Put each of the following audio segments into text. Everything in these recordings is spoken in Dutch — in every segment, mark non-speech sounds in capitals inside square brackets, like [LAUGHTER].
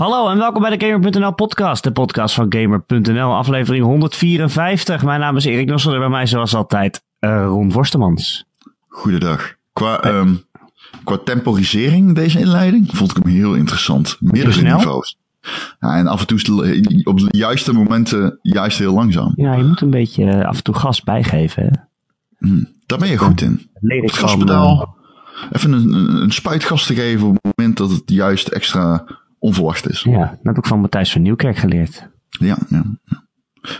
Hallo en welkom bij de Gamer.nl podcast, de podcast van Gamer.nl, aflevering 154. Mijn naam is Erik Nossel en bij mij zoals altijd uh, Ron Vorstemans. Goedendag. Qua, um, qua temporisering deze inleiding vond ik hem heel interessant. Meerdere niveaus. Ja, en af en toe op de juiste momenten juist heel langzaam. Ja, je moet een beetje af en toe gas bijgeven. Hè? Hmm, daar ben je goed in. Leer ik gaspedaal. Even een, een, spuitgas te geven op het moment dat het juist extra onverwacht is. Ja, dat heb ik van Matthijs van Nieuwkerk geleerd. Ja, ja.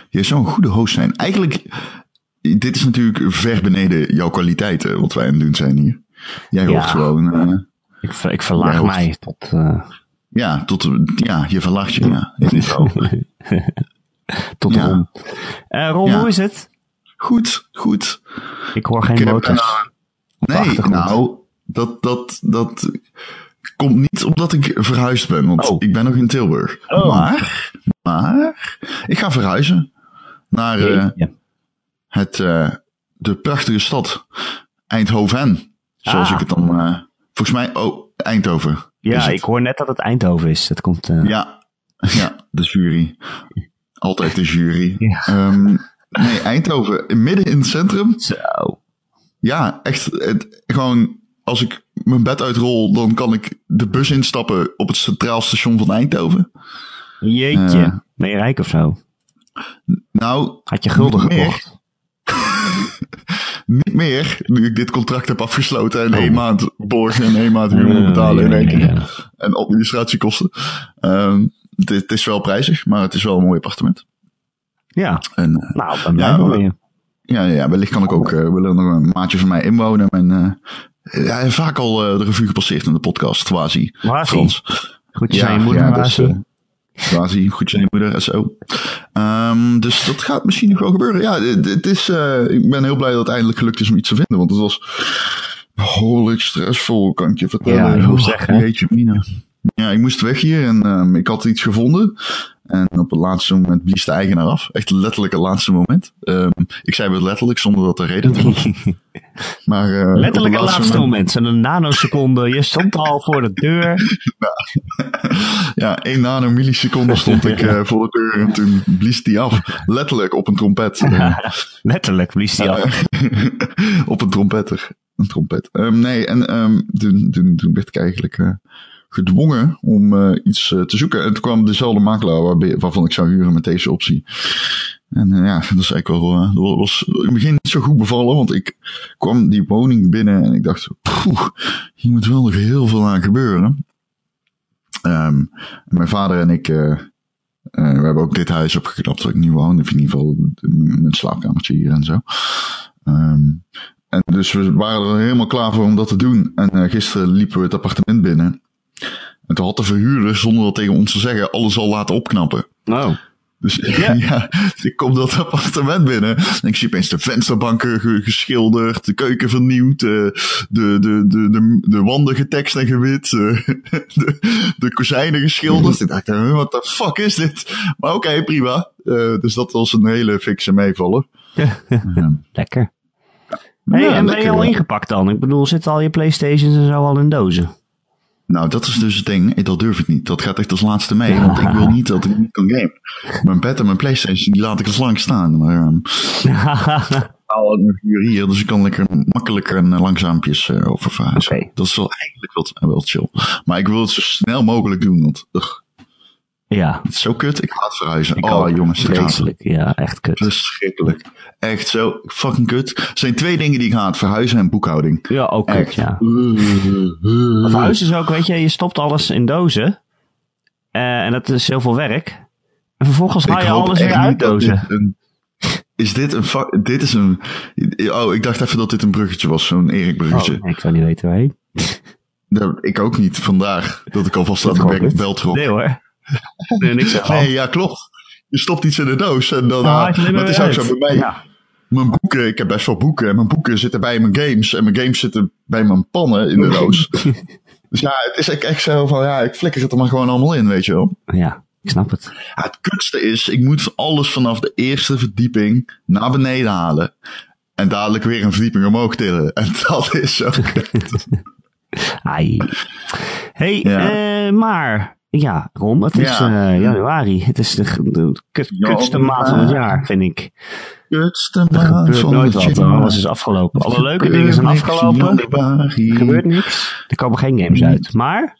Je zou een goede host zijn. Eigenlijk, dit is natuurlijk ver beneden jouw kwaliteiten, wat wij aan het doen zijn hier. Jij hoort gewoon... Uh, ik, ik verlaag mij tot... Uh... Ja, tot, ja, je verlaagt je, ja. [LAUGHS] [LAUGHS] Tot ja. Ron. Uh, Ron, ja. hoe is het? Goed, goed. Ik hoor geen motors. nee, nou, dat, dat, dat komt niet omdat ik verhuisd ben, want oh. ik ben nog in Tilburg. Oh. Maar, maar, ik ga verhuizen naar uh, ja. het, uh, de prachtige stad Eindhoven. Zoals Ah. ik het dan, uh, volgens mij, oh, Eindhoven. Ja, ik hoor net dat het Eindhoven is. Dat komt. Ja, [LAUGHS] ja, de jury. Altijd de jury. [LAUGHS] Ja. Um, nee, Eindhoven, midden in het centrum. Zo. Ja, echt, het, gewoon als ik mijn bed uitrol, dan kan ik de bus instappen op het centraal station van Eindhoven. Jeetje, uh, ben je rijk of zo? Nou, had je gulden gekocht? [LAUGHS] niet meer, nu ik dit contract heb afgesloten en oh. één maand borgen en één maand huur moet betalen in één keer. Ja. En administratiekosten. Um, dit is wel prijzig, maar het is wel een mooi appartement. Ja, en, uh, nou, dan ja, wel weer. Ja, ja, wellicht kan ik ook, uh, willen nog een maatje van mij inwonen. En, uh, ja, vaak al uh, de revue gepasseerd in de podcast, Wazi. Frans. Goed ja, zijn je moeder, ja, dus, uh, Wazi, goed zijn je moeder zo. Um, dus dat gaat misschien nog wel gebeuren. Ja, het is, uh, ik ben heel blij dat het eindelijk gelukt is om iets te vinden. Want het was behoorlijk stressvol, kan ik je vertellen. Ja, ik moet zeggen. Jeetje, Mina. Ja, ik moest weg hier en um, ik had iets gevonden. En op het laatste moment blies de eigenaar af. Echt letterlijk het laatste moment. Um, ik zei wel letterlijk, zonder dat er reden te was. [LAUGHS] maar, uh, letterlijk het laatste, laatste moment. En een nanoseconde. Je stond al voor de deur. [LAUGHS] ja, één nanomilliseconde stond ik uh, voor de deur. En toen blies die af. Letterlijk op een trompet. Uh, [LAUGHS] letterlijk blies die af. op een trompetter. Een trompet. Um, nee, en um, toen, toen, toen werd ik eigenlijk... Uh, gedwongen om uh, iets uh, te zoeken. En toen kwam dezelfde makelaar waar, waarvan ik zou huren met deze optie. En uh, ja, dat is eigenlijk wel, dat was in het begin niet zo goed bevallen, want ik kwam die woning binnen en ik dacht, poeh, hier moet wel nog heel veel aan gebeuren. Um, mijn vader en ik, we hebben ook dit huis opgeknapt waar ik nu woon, in ieder geval mijn slaapkamertje hier en zo. Um, en dus we waren er helemaal klaar voor om dat te doen. En gisteren liepen we het appartement binnen. En toen had de verhuurder, zonder dat tegen ons te zeggen, alles al laten opknappen. Nou. Dus yeah. [LAUGHS] ja, ik kom dat appartement binnen. En ik zie opeens de vensterbanken geschilderd, de keuken vernieuwd, de, de, de, de, de, de wanden getekst en gewit, [LAUGHS] de, de kozijnen geschilderd. ik dacht, wat de fuck is dit? Maar oké, okay, prima. Uh, dus dat was een hele fikse meevaller. [LAUGHS] lekker. Hey, ja, en ben je al ingepakt dan? Ik bedoel, zitten al je Playstations en zo al in dozen? Nou, dat is dus het ding. Dat durf ik niet. Dat gaat echt als laatste mee. Want ik wil niet dat ik niet kan gamen. Mijn bed en mijn Playstation, die laat ik als lang staan. Maar um, [LAUGHS] al hier, dus ik kan lekker makkelijker en langzaampjes uh, over verhuizen. Okay. Dat is wel eigenlijk wel, wel chill. Maar ik wil het zo snel mogelijk doen. Want ugh, ja. het is zo kut. Ik het verhuizen. Ik oh jongens. Vreselijk. Ja, echt kut. Verschrikkelijk. Echt zo fucking kut. Er zijn twee dingen die ik haat. Verhuizen en boekhouding. Ja, ook kut, ja. [LAUGHS] Verhuizen is ook, weet je, je stopt alles in dozen. Uh, en dat is heel veel werk. En vervolgens haal je alles weer uit dozen. Een, is dit een, dit is een, oh, ik dacht even dat dit een bruggetje was, zo'n Erik bruggetje. Oh, ik zou niet weten waarheen. Nou, ik ook niet, vandaag dat ik alvast aan de bel trok. Nee hoor. Nee, niks aan. nee, ja, klopt. Je stopt iets in de doos en dan, Ah, uh, dat is ook zo bij mij. Ja. Mijn boeken, ik heb best wel boeken en mijn boeken zitten bij mijn games en mijn games zitten bij mijn pannen in de [LAUGHS] doos. dus ja, het is echt zo van, ja, ik flikker het er maar gewoon allemaal in, weet je wel. Ja, ik snap het. Ja, het kutste is, ik moet alles vanaf de eerste verdieping naar beneden halen. En dadelijk weer een verdieping omhoog tillen. En [LAUGHS] dat is zo kut. [LAUGHS] Ai. Hey, Ja. eh, maar Ja, Ron, het is Ja. eh, januari. Het is de, de kut- Ja, kutste maand van het jaar, vind ik. Kutste maand van nooit het wat. jaar. Alles is afgelopen. Alle leuke dingen zijn afgelopen. januari. Er gebeurt niks. Er komen geen games uit. Maar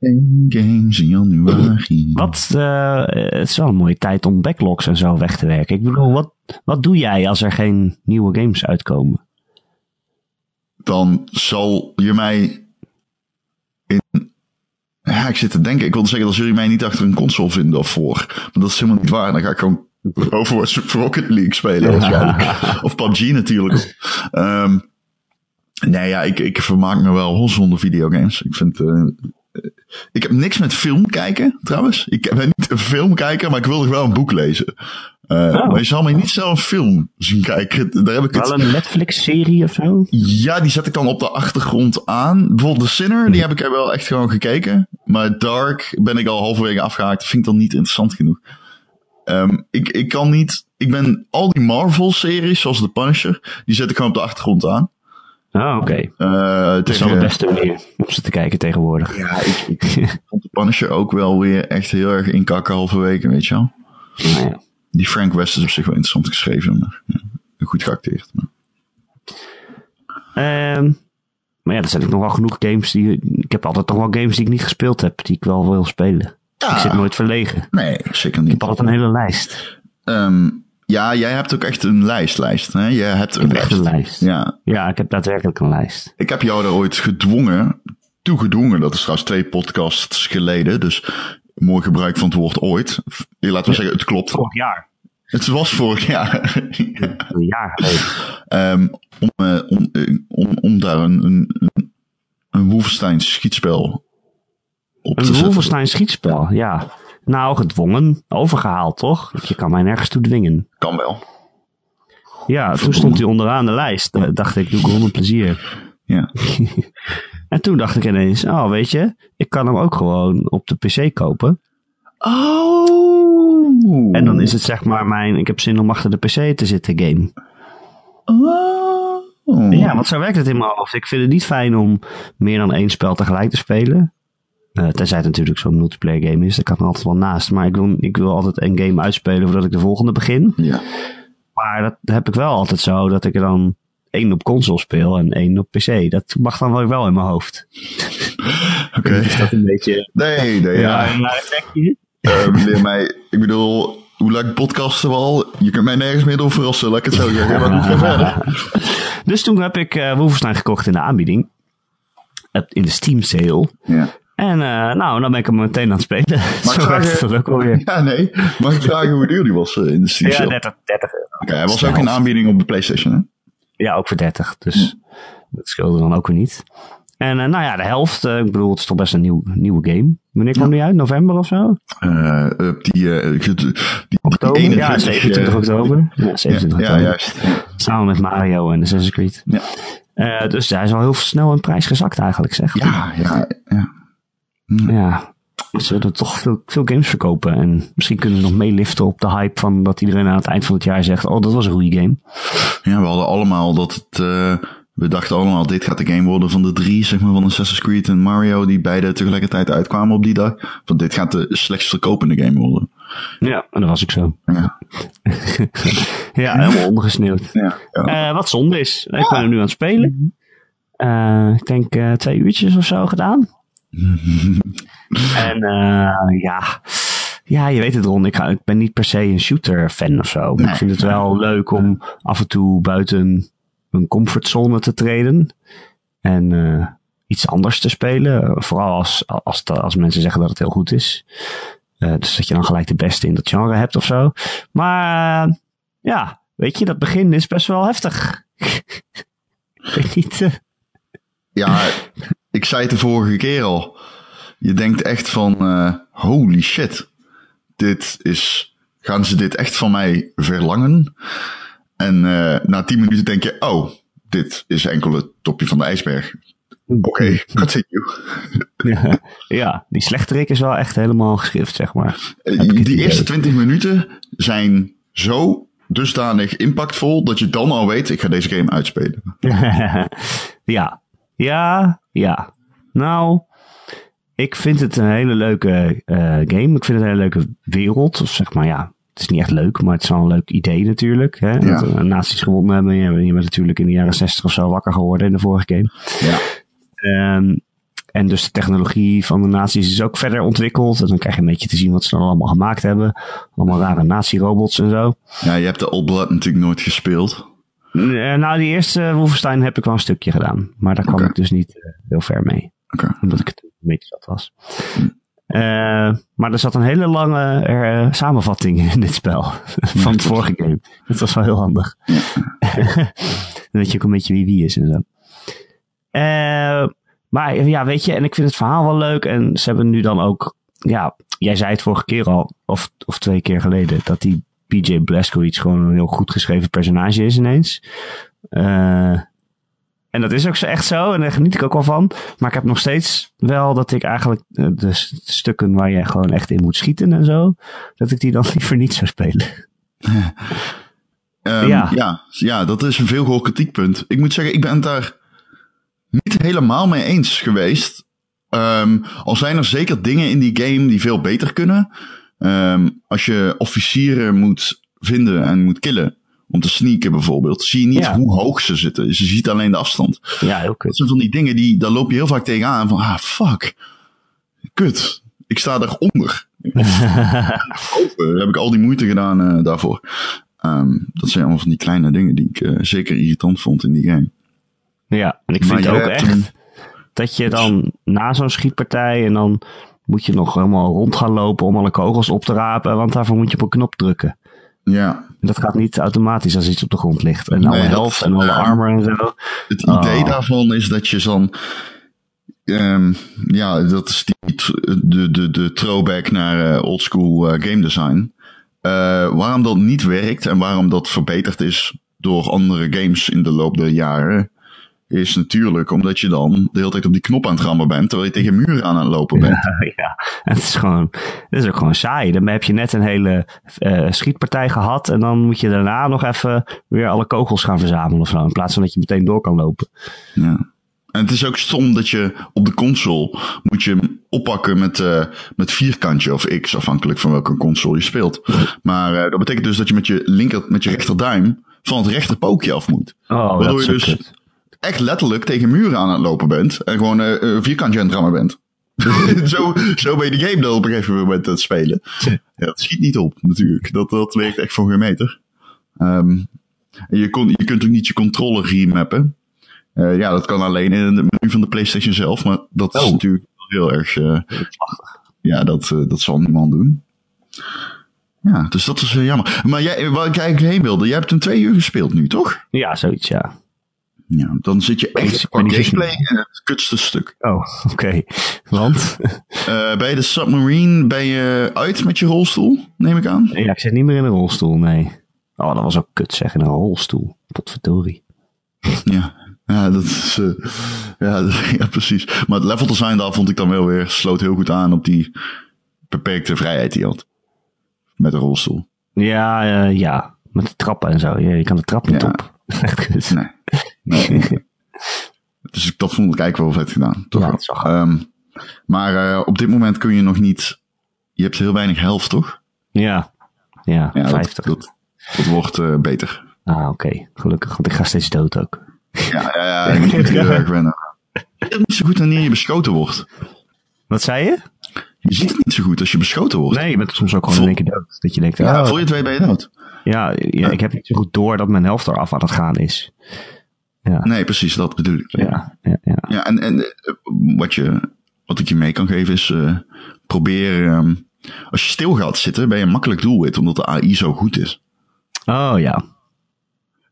Geen games in januari. wat, eh, het is wel een mooie tijd om backlogs en zo weg te werken. Ik bedoel, wat, wat doe jij als er geen nieuwe games uitkomen? Dan zal je mij in... Ja, ik zit te denken. Ik wilde zeggen, dan zul je mij niet achter een console vinden of voor. Maar dat is helemaal niet waar. Dan ga ik gewoon Overwatch Rocket League spelen waarschijnlijk. Of PUBG natuurlijk. Ehm nee, ja, ik, ik vermaak me wel zonder videogames. Ik vind... eh, ik heb niks met film kijken, trouwens. Ik ben niet een film kijken, maar ik wil wel een boek lezen. Eh, Oh. Maar je zal mij niet zelf een film zien kijken. Daar heb ik het... Wel een Netflix-serie of zo? Ja, die zet ik dan op de achtergrond aan. Bijvoorbeeld The Sinner, die heb ik er wel echt gewoon gekeken. Maar Dark ben ik al halverwege afgehaakt. Vind ik dan niet interessant genoeg. Ehm, ik, ik kan niet... Ik ben al die Marvel-series, zoals The Punisher, die zet ik gewoon op de achtergrond aan. Oh, oké. Eh, Dat is wel de beste manier om ze te kijken tegenwoordig. Ja, ik, ik vond The Punisher ook wel weer echt heel erg inkakken halverwege, weet je wel. Nou ja. Die Frank West is op zich wel interessant geschreven, maar ja, goed geacteerd. Maar. Ehm, maar ja, er zijn nog wel genoeg games die... Ik heb altijd nog wel games die ik niet gespeeld heb, die ik wel wil spelen. Ja. Ik zit nooit verlegen. Nee, zeker Ik niet. heb altijd een hele lijst. Ehm, ja, jij hebt ook echt een lijst, lijst. Hè? Jij hebt een Ik lijst. een lijst. Ja, Ja, ik heb daadwerkelijk een lijst. ik heb jou daar ooit gedwongen, toegedwongen. Dat is trouwens twee podcasts geleden. Dus mooi gebruik van het woord ooit. Ja, Laten we zeggen, het klopt. Vorig jaar. Het was vorig jaar. Een jaar geleden. Ehm, om, eh, om, eh, om, om daar een, een, een, een Wolfenstein schietspel op te Een zetten. Wolfenstein schietspel, ja. Nou, gedwongen. Overgehaald, toch? Je kan mij nergens toe dwingen. Kan wel. Ja, toen stond hij onderaan de lijst. Eh, dacht ik, doe ik een plezier. Ja. [LAUGHS] En toen dacht ik ineens, oh, weet je, ik kan hem ook gewoon op de PC kopen. Oh. En dan is het zeg maar mijn, ik heb zin om achter de PC te zitten game. Oh. Ja, want zo werkt het in mijn hoofd. Ik vind het niet fijn om meer dan één spel tegelijk te spelen. Eh, tenzij het natuurlijk zo'n multiplayer game is, daar kan ik er altijd wel naast. Maar ik wil, ik wil altijd een game uitspelen voordat ik de volgende begin. Ja. Maar dat heb ik wel altijd zo, dat ik er dan één op console speel en één op PC. Dat mag dan wel in mijn hoofd. [LAUGHS] Oké. Is dat een beetje... Nee, nee, ja. Ja, een effectje? Eh, mij, ik bedoel, hoe lang podcasten we al? Je kunt mij nergens meer door verrassen, laat ik het zo zeggen. Maar goed, ga verder. [LAUGHS] Dus toen heb ik eh Wolfenstein gekocht in de aanbieding. In de Steam sale. Ja. En eh, nou, dan ben ik hem meteen aan het spelen. [LAUGHS] ik het ook alweer. ja, nee. Mag ik vragen hoe duur die was in de Steam Ja, sale? 30, 30 euro. Oké, hij was ook in aanbieding op de PlayStation, hè? Ja, ook voor 30. Dus dat scheelde dan ook weer niet. En eh, nou ja, de helft. eh, ik bedoel, het is toch best een nieuw, nieuwe game. Wanneer kwam die uit? November of zo? Eh, die, die, die, die Oktober? 21, ja, 27 eh, oktober. Ja, 27 Ja, ja, oktober. juist. Samen met Mario en Assassin's Creed. Ja. Dus hij is al heel snel in prijs gezakt eigenlijk, zeg. Ja, ja, ja. Ja, zullen toch veel, veel games verkopen. En misschien kunnen ze nog meeliften op de hype van dat iedereen aan het eind van het jaar zegt: Oh, dat was een goede game. Ja, we hadden allemaal dat het... eh, we dachten allemaal, dit gaat de game worden van de drie, zeg maar, van Assassin's Creed en Mario, die beide tegelijkertijd uitkwamen op die dag. Want dit gaat de slechtst verkopende game worden. Ja, en dat was ik zo. Ja, [LAUGHS] Ja, helemaal ondergesneeuwd. ja, ja. Eh, wat zonde is. Ik ben er nu aan het spelen. Eh, ik denk twee uurtjes of zo gedaan. [LAUGHS] en eh, ja. ja, je weet het Ron, ik, ga, ik ben niet per se een shooter fan of zo. Maar Nee. ik vind het wel leuk om af en toe buiten een comfortzone te treden. En eh, iets anders te spelen. Vooral als, als, als mensen zeggen dat het heel goed is. Eh, dus dat je dan gelijk de beste in dat genre hebt of zo. Maar ja, weet je, dat begin is best wel heftig. [LAUGHS] ik weet niet. ja, ik zei het de vorige keer al. Je denkt echt van, eh, holy shit. Dit is, gaan ze dit echt van mij verlangen? En eh, na tien minuten denk je, oh, dit is enkel het topje van de ijsberg. Oké, [LAUGHS] continue. ja, ja, die slechterik is wel echt helemaal geschrift, zeg maar. Eh, Die eerste 20 minuten zijn zo dusdanig impactvol dat je dan al weet, ik ga deze game uitspelen. [LAUGHS] ja, ja, ja. Nou, ik vind het een hele leuke uh, game. Ik vind het een hele leuke wereld. Of zeg maar, ja, het is niet echt leuk, maar het is wel een leuk idee natuurlijk. Hè? Ja. Dat nazi's gewonnen hebben. Je, je bent natuurlijk in de jaren 60 of zo wakker geworden in de vorige game. Ja. Um, en dus de technologie van de nazi's is ook verder ontwikkeld. En dan krijg je een beetje te zien wat ze dan allemaal gemaakt hebben. Allemaal rare nazi-robots en zo. Ja, je hebt de Old Blood natuurlijk nooit gespeeld. Uh, nou, die eerste Wolfenstein heb ik wel een stukje gedaan. Maar daar kwam ik dus niet uh, heel ver mee. Oké. Omdat ik het een beetje zat was. Uh, maar er zat een hele lange uh, samenvatting in dit spel. [LAUGHS] van het vorige game. Dat was wel heel handig. [LAUGHS] Dan weet je ook een beetje wie wie is en zo. Uh, maar ja, weet je, en ik vind het verhaal wel leuk. En ze hebben nu dan ook, ja, jij zei het vorige keer al, of, of twee keer geleden, dat die PJ Blazkowicz gewoon een heel goed geschreven personage is ineens. Uh, en dat is ook zo echt zo, en daar geniet ik ook wel van. Maar ik heb nog steeds wel dat ik eigenlijk de stukken waar je gewoon echt in moet schieten en zo, dat ik die dan [LAUGHS] liever niet zou spelen. Um, ja. ja. Ja, dat is een veel gehoord kritiekpunt. Ik moet zeggen, ik ben het daar niet helemaal mee eens geweest. Um, al zijn er zeker dingen in die game die veel beter kunnen. Um, als je officieren moet vinden en moet killen, om te sneaken bijvoorbeeld, zie je niet Ja. hoe hoog ze zitten. Je ziet alleen de afstand. Ja, heel Dat zijn van die dingen die, daar loop je heel vaak tegenaan. Van, ah, fuck. Kut. Ik sta daaronder. Of [LAUGHS] heb ik al die moeite gedaan uh, daarvoor. Um, dat zijn allemaal van die kleine dingen die ik uh, zeker irritant vond in die game. Ja, en ik Maar vind ook echt een- dat je dan na zo'n schietpartij en dan moet je nog helemaal rond gaan lopen om alle kogels op te rapen, want daarvoor moet je op een knop drukken. Ja, dat gaat niet automatisch als iets op de grond ligt. En alle Nee, dat- health en alle ja. armor en zo. het idee Oh. daarvan is dat je dan. Um, ja, dat is die, de, de, de throwback naar uh, oldschool uh, game design. Uh, waarom dat niet werkt en waarom dat verbeterd is door andere games in de loop der jaren. Is natuurlijk omdat je dan de hele tijd op die knop aan het rammen bent. Terwijl je tegen muren aan het lopen bent. [LAUGHS] Ja, het is gewoon, het is ook gewoon saai. Dan heb je net een hele eh, schietpartij gehad en dan moet je daarna nog even weer alle kogels gaan verzamelen of zo. In plaats van dat je meteen door kan lopen. Ja. En het is ook stom dat je op de console moet je hem oppakken met, uh, met vierkantje of X, afhankelijk van welke console je speelt. Maar uh, dat betekent dus dat je met je linker, met je rechterduim van het rechterpookje af moet. Oh, dat Waardoor is je dus. Echt letterlijk tegen muren aan het lopen bent en gewoon uh, een vierkantje aan het rammen bent. [LAUGHS] zo, zo ben je de game dan op een gegeven moment aan het spelen. Ja, dat schiet niet op, natuurlijk. Dat, dat werkt echt voor geen meter. Um, en je, kon, je kunt ook niet je controller remappen. Uh, ja, dat kan alleen in het menu van de PlayStation zelf, maar dat is Oh. natuurlijk heel erg. Uh, ja, dat, uh, dat zal niemand doen. Ja, dus dat is jammer. Maar jij, waar ik eigenlijk heen wilde, jij hebt een twee uur gespeeld nu, toch? Ja, zoiets, ja. Ja, dan zit je echt qua niet gameplay in het kutste stuk. Oh, oké. Okay. Want? Uh, [LAUGHS] bij de submarine ben je uit met je rolstoel, neem ik aan? ja, ik zit niet meer in een rolstoel, nee. Oh, dat was ook kut zeg, in een rolstoel. Potverdorie. Ja, ja, dat is, uh, ja, [LAUGHS] ja, precies. Maar het level design daar vond ik dan wel weer, sloot heel goed aan op die beperkte vrijheid die je had. Met de rolstoel. Ja, uh, ja. Met de trappen en zo. Je, je kan de trap niet Ja. op. [LAUGHS] Echt kut. Nee. Nee. [LAUGHS] dus dat vond ik eigenlijk wel vet gedaan. Toch? Ja, wel. wel um, maar uh, op dit moment kun je nog niet. Je hebt heel weinig helft, toch? Ja. Ja, Ja, 50. Dat, dat, dat wordt uh, beter. Ah, oké. Okay. Gelukkig, want ik ga steeds dood ook. Ja, ja, ja. Je moet heel [LAUGHS] erg wennen. Je weet niet zo goed wanneer je beschoten wordt. Wat zei je? Je ziet het niet zo goed als je beschoten wordt. Nee, je bent soms ook gewoon in één keer dood. Dat je denkt, Ja, oh, voor je het weet ben je dood. ja, ja, ik heb niet zo goed door dat mijn helft eraf aan het gaan is. Ja, Nee, precies, dat bedoel ik. ja, ja. ja. Ja, en, en eh, wat, je, wat ik je mee kan geven is, uh, probeer, um, als je stil gaat zitten, ben je een makkelijk doelwit, omdat de AI zo goed is. Oh ja.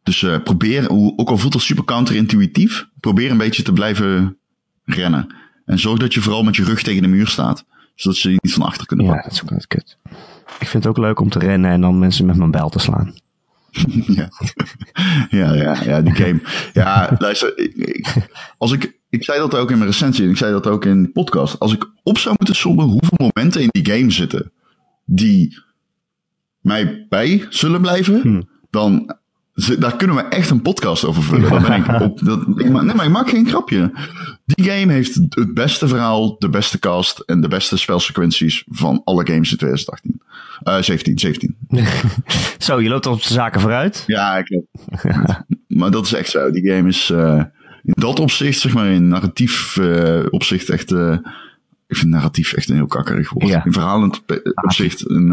Dus uh, probeer, ook al voelt het super counterintuïtief, probeer een beetje te blijven rennen. En zorg dat je vooral met je rug tegen de muur staat, zodat ze je niet van achter kunnen Ja, pakken. dat is ook net kut. Ik vind het ook leuk om te rennen en dan mensen met mijn bijl te slaan. [LAUGHS] ja. ja, ja, ja, die game. Ja, luister, ik, ik, als ik, ik zei dat ook in mijn recensie en ik zei dat ook in de podcast. Als ik op zou moeten sommen hoeveel momenten in die game zitten die mij bij zullen blijven, Hmm. dan Daar kunnen we echt een podcast over vullen. Ben ik op, [LAUGHS] dat, ik nee, maar ik maak geen grapje. Die game heeft het beste verhaal, de beste cast en de beste spelsequenties van alle games in 2018. Eh 17, 17. [LAUGHS] Zo, je loopt op de zaken vooruit. Ja, ik [LAUGHS] maar dat is echt zo. Die game is eh, in dat opzicht, zeg maar, in narratief eh, opzicht echt... eh, ik vind narratief echt een heel kakkerig woord. Ja. In verhalend opzicht een,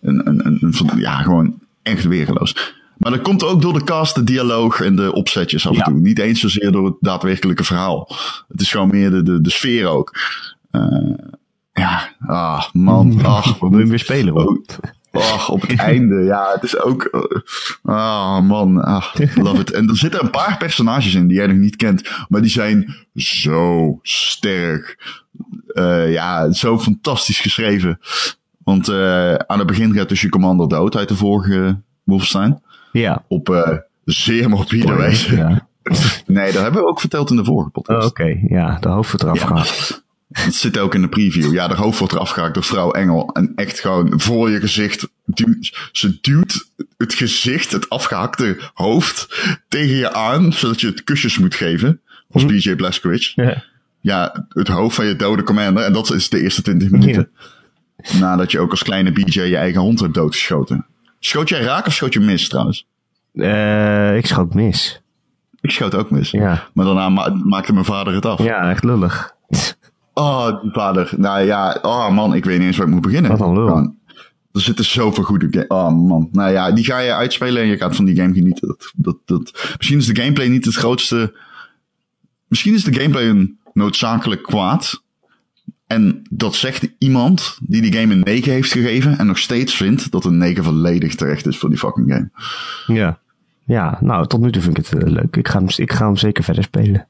een, een, een, ja, gewoon echt weergeloos. Maar dat komt ook door de cast, de dialoog en de opzetjes af en Ja. toe. Niet eens zozeer door het daadwerkelijke verhaal. Het is gewoon meer de, de, de sfeer ook. Eh, ja, ah, man. [LAUGHS] Ach, je hem weer spelen, hoor? Och, op het einde, ja, het is ook. eh, Ah, man, ah, love it. En er zitten een paar personages in die jij nog niet kent, maar die zijn zo sterk. Eh, ja, zo fantastisch geschreven. Want aan het begin gaat dus je commander dood uit de vorige Wolfenstein. Ja. Op eh, zeer morbide wijze. Ja. [LAUGHS] Nee, dat hebben we ook verteld in de vorige Oh, podcast. Oké, ja, de hoofd wordt eraf Ja. gehaald. Het zit ook in de preview. Ja, de hoofd wordt eraf gehaakt door vrouw Engel. En echt gewoon voor je gezicht. duwt- ze duwt het gezicht, het afgehakte hoofd, tegen je aan. Zodat je het kusjes moet geven. Als BJ Blazkowicz. Ja. Ja, het hoofd van je dode commander. En dat is de eerste 20 minuten. Nadat je ook als kleine BJ je eigen hond hebt doodgeschoten. Schoot jij raak of schoot je mis trouwens? Eh, ik schoot mis. Ik schoot ook mis. Ja. Maar daarna ma- maakte mijn vader het af. Ja, echt lullig. Oh, die vader. Nou ja, oh man, ik weet niet eens waar ik moet beginnen. Wat een lul. Gewoon, er zitten zoveel goede games. Oh man. Nou ja, die ga je uitspelen en je gaat van die game genieten. Dat, dat, dat, misschien is de gameplay niet het grootste. Misschien is de gameplay een noodzakelijk kwaad. En dat zegt iemand die die game een 9 heeft gegeven en nog steeds vindt dat een 9 volledig terecht is voor die fucking game. Ja. Ja, nou, tot nu toe vind ik het eh, leuk. Ik ga, hem, ik ga hem zeker verder spelen.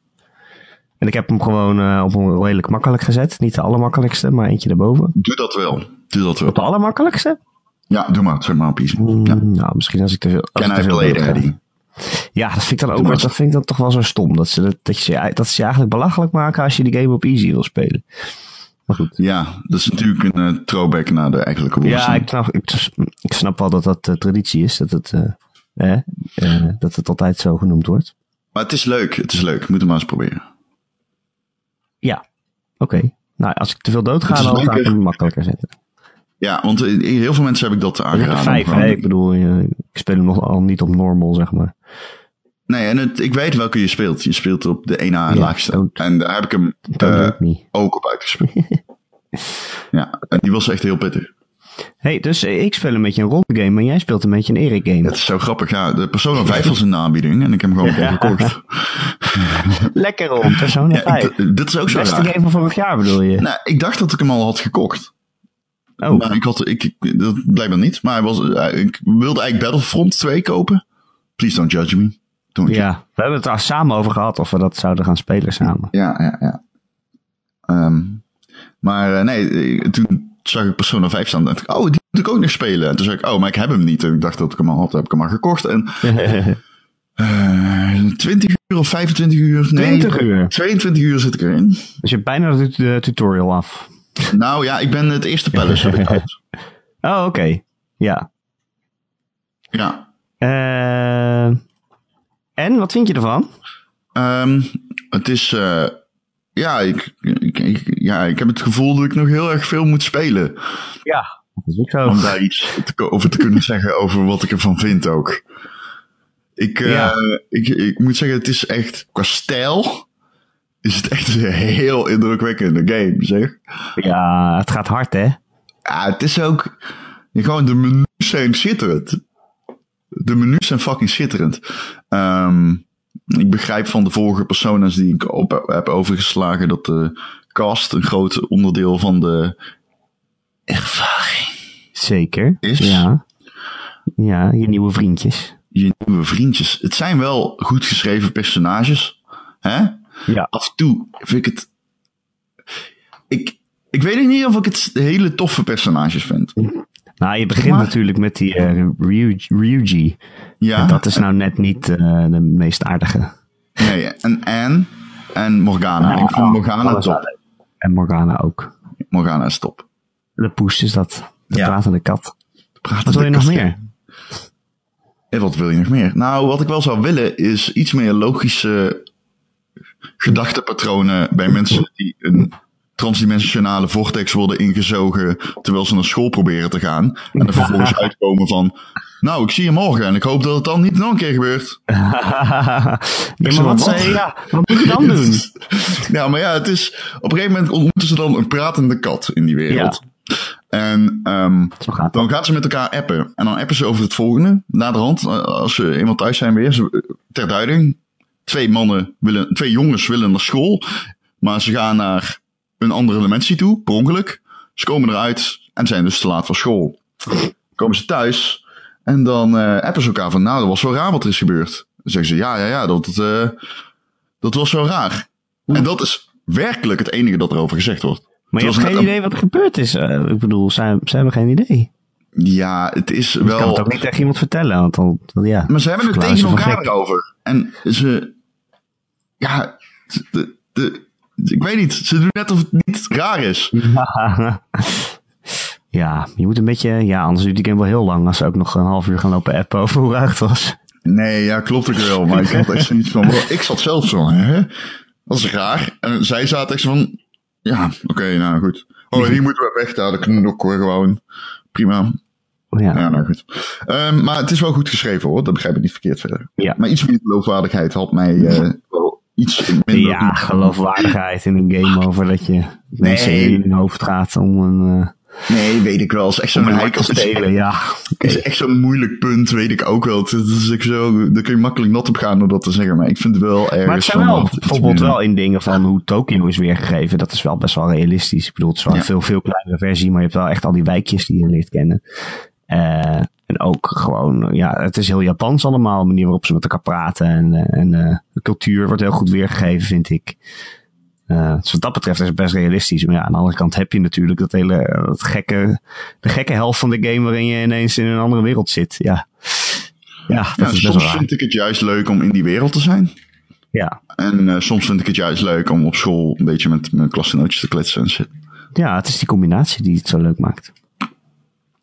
En ik heb hem gewoon eh, op een redelijk makkelijk gezet. Niet de allermakkelijkste, maar eentje erboven. Doe dat wel. Doe dat Op wel. de allermakkelijkste? Ja, doe maar. Zeg maar op easy. Ja. Mm, Nou, misschien als ik te veel... als Can I veel play? Ja, dat vind ik dan ook maar. dat vind ik dan toch wel zo stom. Dat ze, dat, dat, je, dat ze je eigenlijk belachelijk maken als je die game op easy wil spelen. Maar goed. Ja, dat is natuurlijk een eh, throwback naar de eigenlijke Ja, Wolfenstein. ik snap, ik, ik snap wel dat dat eh, traditie is. Dat het, eh, eh, dat het altijd zo genoemd wordt. Maar het is leuk, het is leuk. Moet hem maar eens proberen. Ja, oké. Nou, als ik te veel dood ga, dan ga ik hem makkelijker zetten. Ja, want heel veel mensen heb ik dat aangeraden. vijf, hè? Ik bedoel, ik speel hem nog al niet op normal, zeg maar. Nee, en het, ik weet welke je speelt. Je speelt op de 1A Ja, laagste. don't- En daar heb ik hem Dat eh, ook op uitgespeeld. [LAUGHS] ja, en die was echt heel pittig. hey, dus eh, ik speel een beetje een rolgame, maar jij speelt een beetje een Erik game. Het is zo grappig. Ja, de Persona 5 was in de aanbieding en ik heb hem gewoon Ja. [LAUGHS] gekocht. Lekker rond, Persona [LAUGHS] Ja, 5. ik- dit is ook zo Beste raar. game van vorig jaar bedoel je? Nou, ik dacht dat ik hem al had gekocht. oh, Maar ik had, ik, ik- dat blijkbaar niet. Maar hij was, eh, ik wilde eigenlijk Battlefront 2 kopen. Please don't judge me. Ja. We hebben het er samen over gehad of we dat zouden gaan spelen samen. Ja, ja, ja. Ehm, maar eh, nee, toen zag ik Persona 5 staan. En dacht ik, oh, die moet ik ook nog spelen. En toen zei ik, oh, maar ik heb hem niet. En ik dacht dat ik hem al had. Heb ik hem maar gekocht. En [LAUGHS] eh 20 uur of 25 uur? Nee, 20 uur. 22 uur zit ik erin. Dus je hebt bijna de, de tutorial af. Nou ja, ik ben het eerste palace heb ik uit. [LAUGHS] Oh, oké. Ja. Ja. Eh, en, wat vind je ervan? Ehm, het is, eh, ja, ik, ik, ik- ja, ik heb het gevoel dat ik nog heel erg veel moet spelen. Ja. Dat is ook zo. om daar iets te, over te kunnen zeggen over wat ik ervan vind ook. Ik, eh, Ja. ik, ik moet zeggen, het is echt, qua stijl, is het echt een heel indrukwekkende game, zeg. Ja, het gaat hard, hè? Ja, het is ook, gewoon de menus zijn schitterend. De menus zijn fucking schitterend. Ehm, ik begrijp van de vorige persona's die ik op heb overgeslagen dat de cast een groot onderdeel van de ervaring Zeker. Is? Ja. Ja, je nieuwe vriendjes. je nieuwe vriendjes. Het zijn wel goed geschreven personages. Hè? Ja. Af en toe vind ik het. Ik, ik weet niet of ik het hele toffe personages vind. Nou, je begint maar. natuurlijk met die eh, Ryu- Ryuji. Ja, En dat is nou net niet eh, de meest aardige. nee, en Anne en Morgana. ik vind Morgana Alles top. En Morgana ook. Morgana is top. De poes is dat. De Ja. pratende kat. Praten Wat wil je de nog meer? En wat wil je nog meer? Nou, wat ik wel zou willen is iets meer logische gedachtepatronen bij mensen die een transdimensionale vortex worden ingezogen terwijl ze naar school proberen te gaan. En er vervolgens [LAUGHS] uitkomen van, nou, ik zie je morgen en ik hoop dat het dan niet nog een keer gebeurt. [LAUGHS] ja, maar wat, wat? zei- ja, wat moet je dan [LAUGHS] doen? Ja, maar ja, het is, op een gegeven moment ontmoeten ze dan een pratende kat in die wereld. En ehm, gaat dan gaan ze met elkaar appen. En dan appen ze over het volgende. Naderhand, eh, als ze eenmaal thuis zijn weer. Ze, ter duiding. Twee mannen willen, twee jongens willen naar school. Maar ze gaan naar een andere dimensie toe, per ongeluk. Ze komen eruit en zijn dus te laat voor school. Komen ze thuis en dan eh, appen ze elkaar van, nou, dat was wel raar wat er is gebeurd. Dan zeggen ze, ja, ja, ja, dat, eh, dat was wel raar. En dat is werkelijk het enige dat erover gezegd wordt. Maar je hebt geen idee wat er gebeurd is. Eh, ik bedoel, zij, zij hebben geen idee. Ja, het is Je kan het wel... ook niet tegen iemand vertellen. Want dan, ja. Maar ze hebben het tegen ze van elkaar erover. En ze... Ja, de, de, ik weet niet. Ze doen net of het niet raar is. [LAUGHS] ja, je moet een beetje... Ja, anders duurt die game wel heel lang. Als ze ook nog een half uur gaan lopen appen over hoe raar het was. Nee, ja, klopt ook wel. Maar ik had echt zoiets van... [LAUGHS] Ik zat zelf zo, hè? Dat is raar. En zij zaten echt zo van... Ja, oké, nou goed. Oh, hier moeten we weg daar. Dat kunnen we ook gewoon. Prima. Ja, Ja, nou goed. Ehm, maar het is wel goed geschreven hoor. Dat begrijp ik niet verkeerd verder. Ja. Maar iets meer geloofwaardigheid had mij eh, wel [LAUGHS] iets minder... ja geloofwaardigheid in een game over dat je mensen in hun hoofd gaat om een, eh Nee, weet ik wel. Het is echt zo'n heikel. te stelen. Ja, Het is echt zo'n moeilijk punt, weet ik ook wel. Het is echt zo, daar kun je makkelijk nat op gaan door dat te zeggen. Maar ik vind het wel ergens... Maar het zijn wel bijvoorbeeld wel in dingen van hoe Tokyo is weergegeven. Dat is wel best wel realistisch. Ik bedoel, het is wel Ja. een veel, veel kleinere versie, maar je hebt wel echt al die wijkjes die je leert kennen. Eh, en ook gewoon, ja, het is heel Japans allemaal, de manier waarop ze met elkaar praten. En, eh, en eh, de cultuur wordt heel goed weergegeven, vind ik. Eh, dus wat dat betreft is het best realistisch. Maar ja, aan de andere kant heb je natuurlijk dat hele, dat gekke, de gekke helft van de game waarin je ineens in een andere wereld zit. Ja, ja dat Ja, is best soms vind ik het juist leuk om in die wereld te zijn. Ja. En soms vind ik het juist leuk om op school een beetje met mijn klasgenootjes te kletsen en shit. Ja, het is die combinatie die het zo leuk maakt.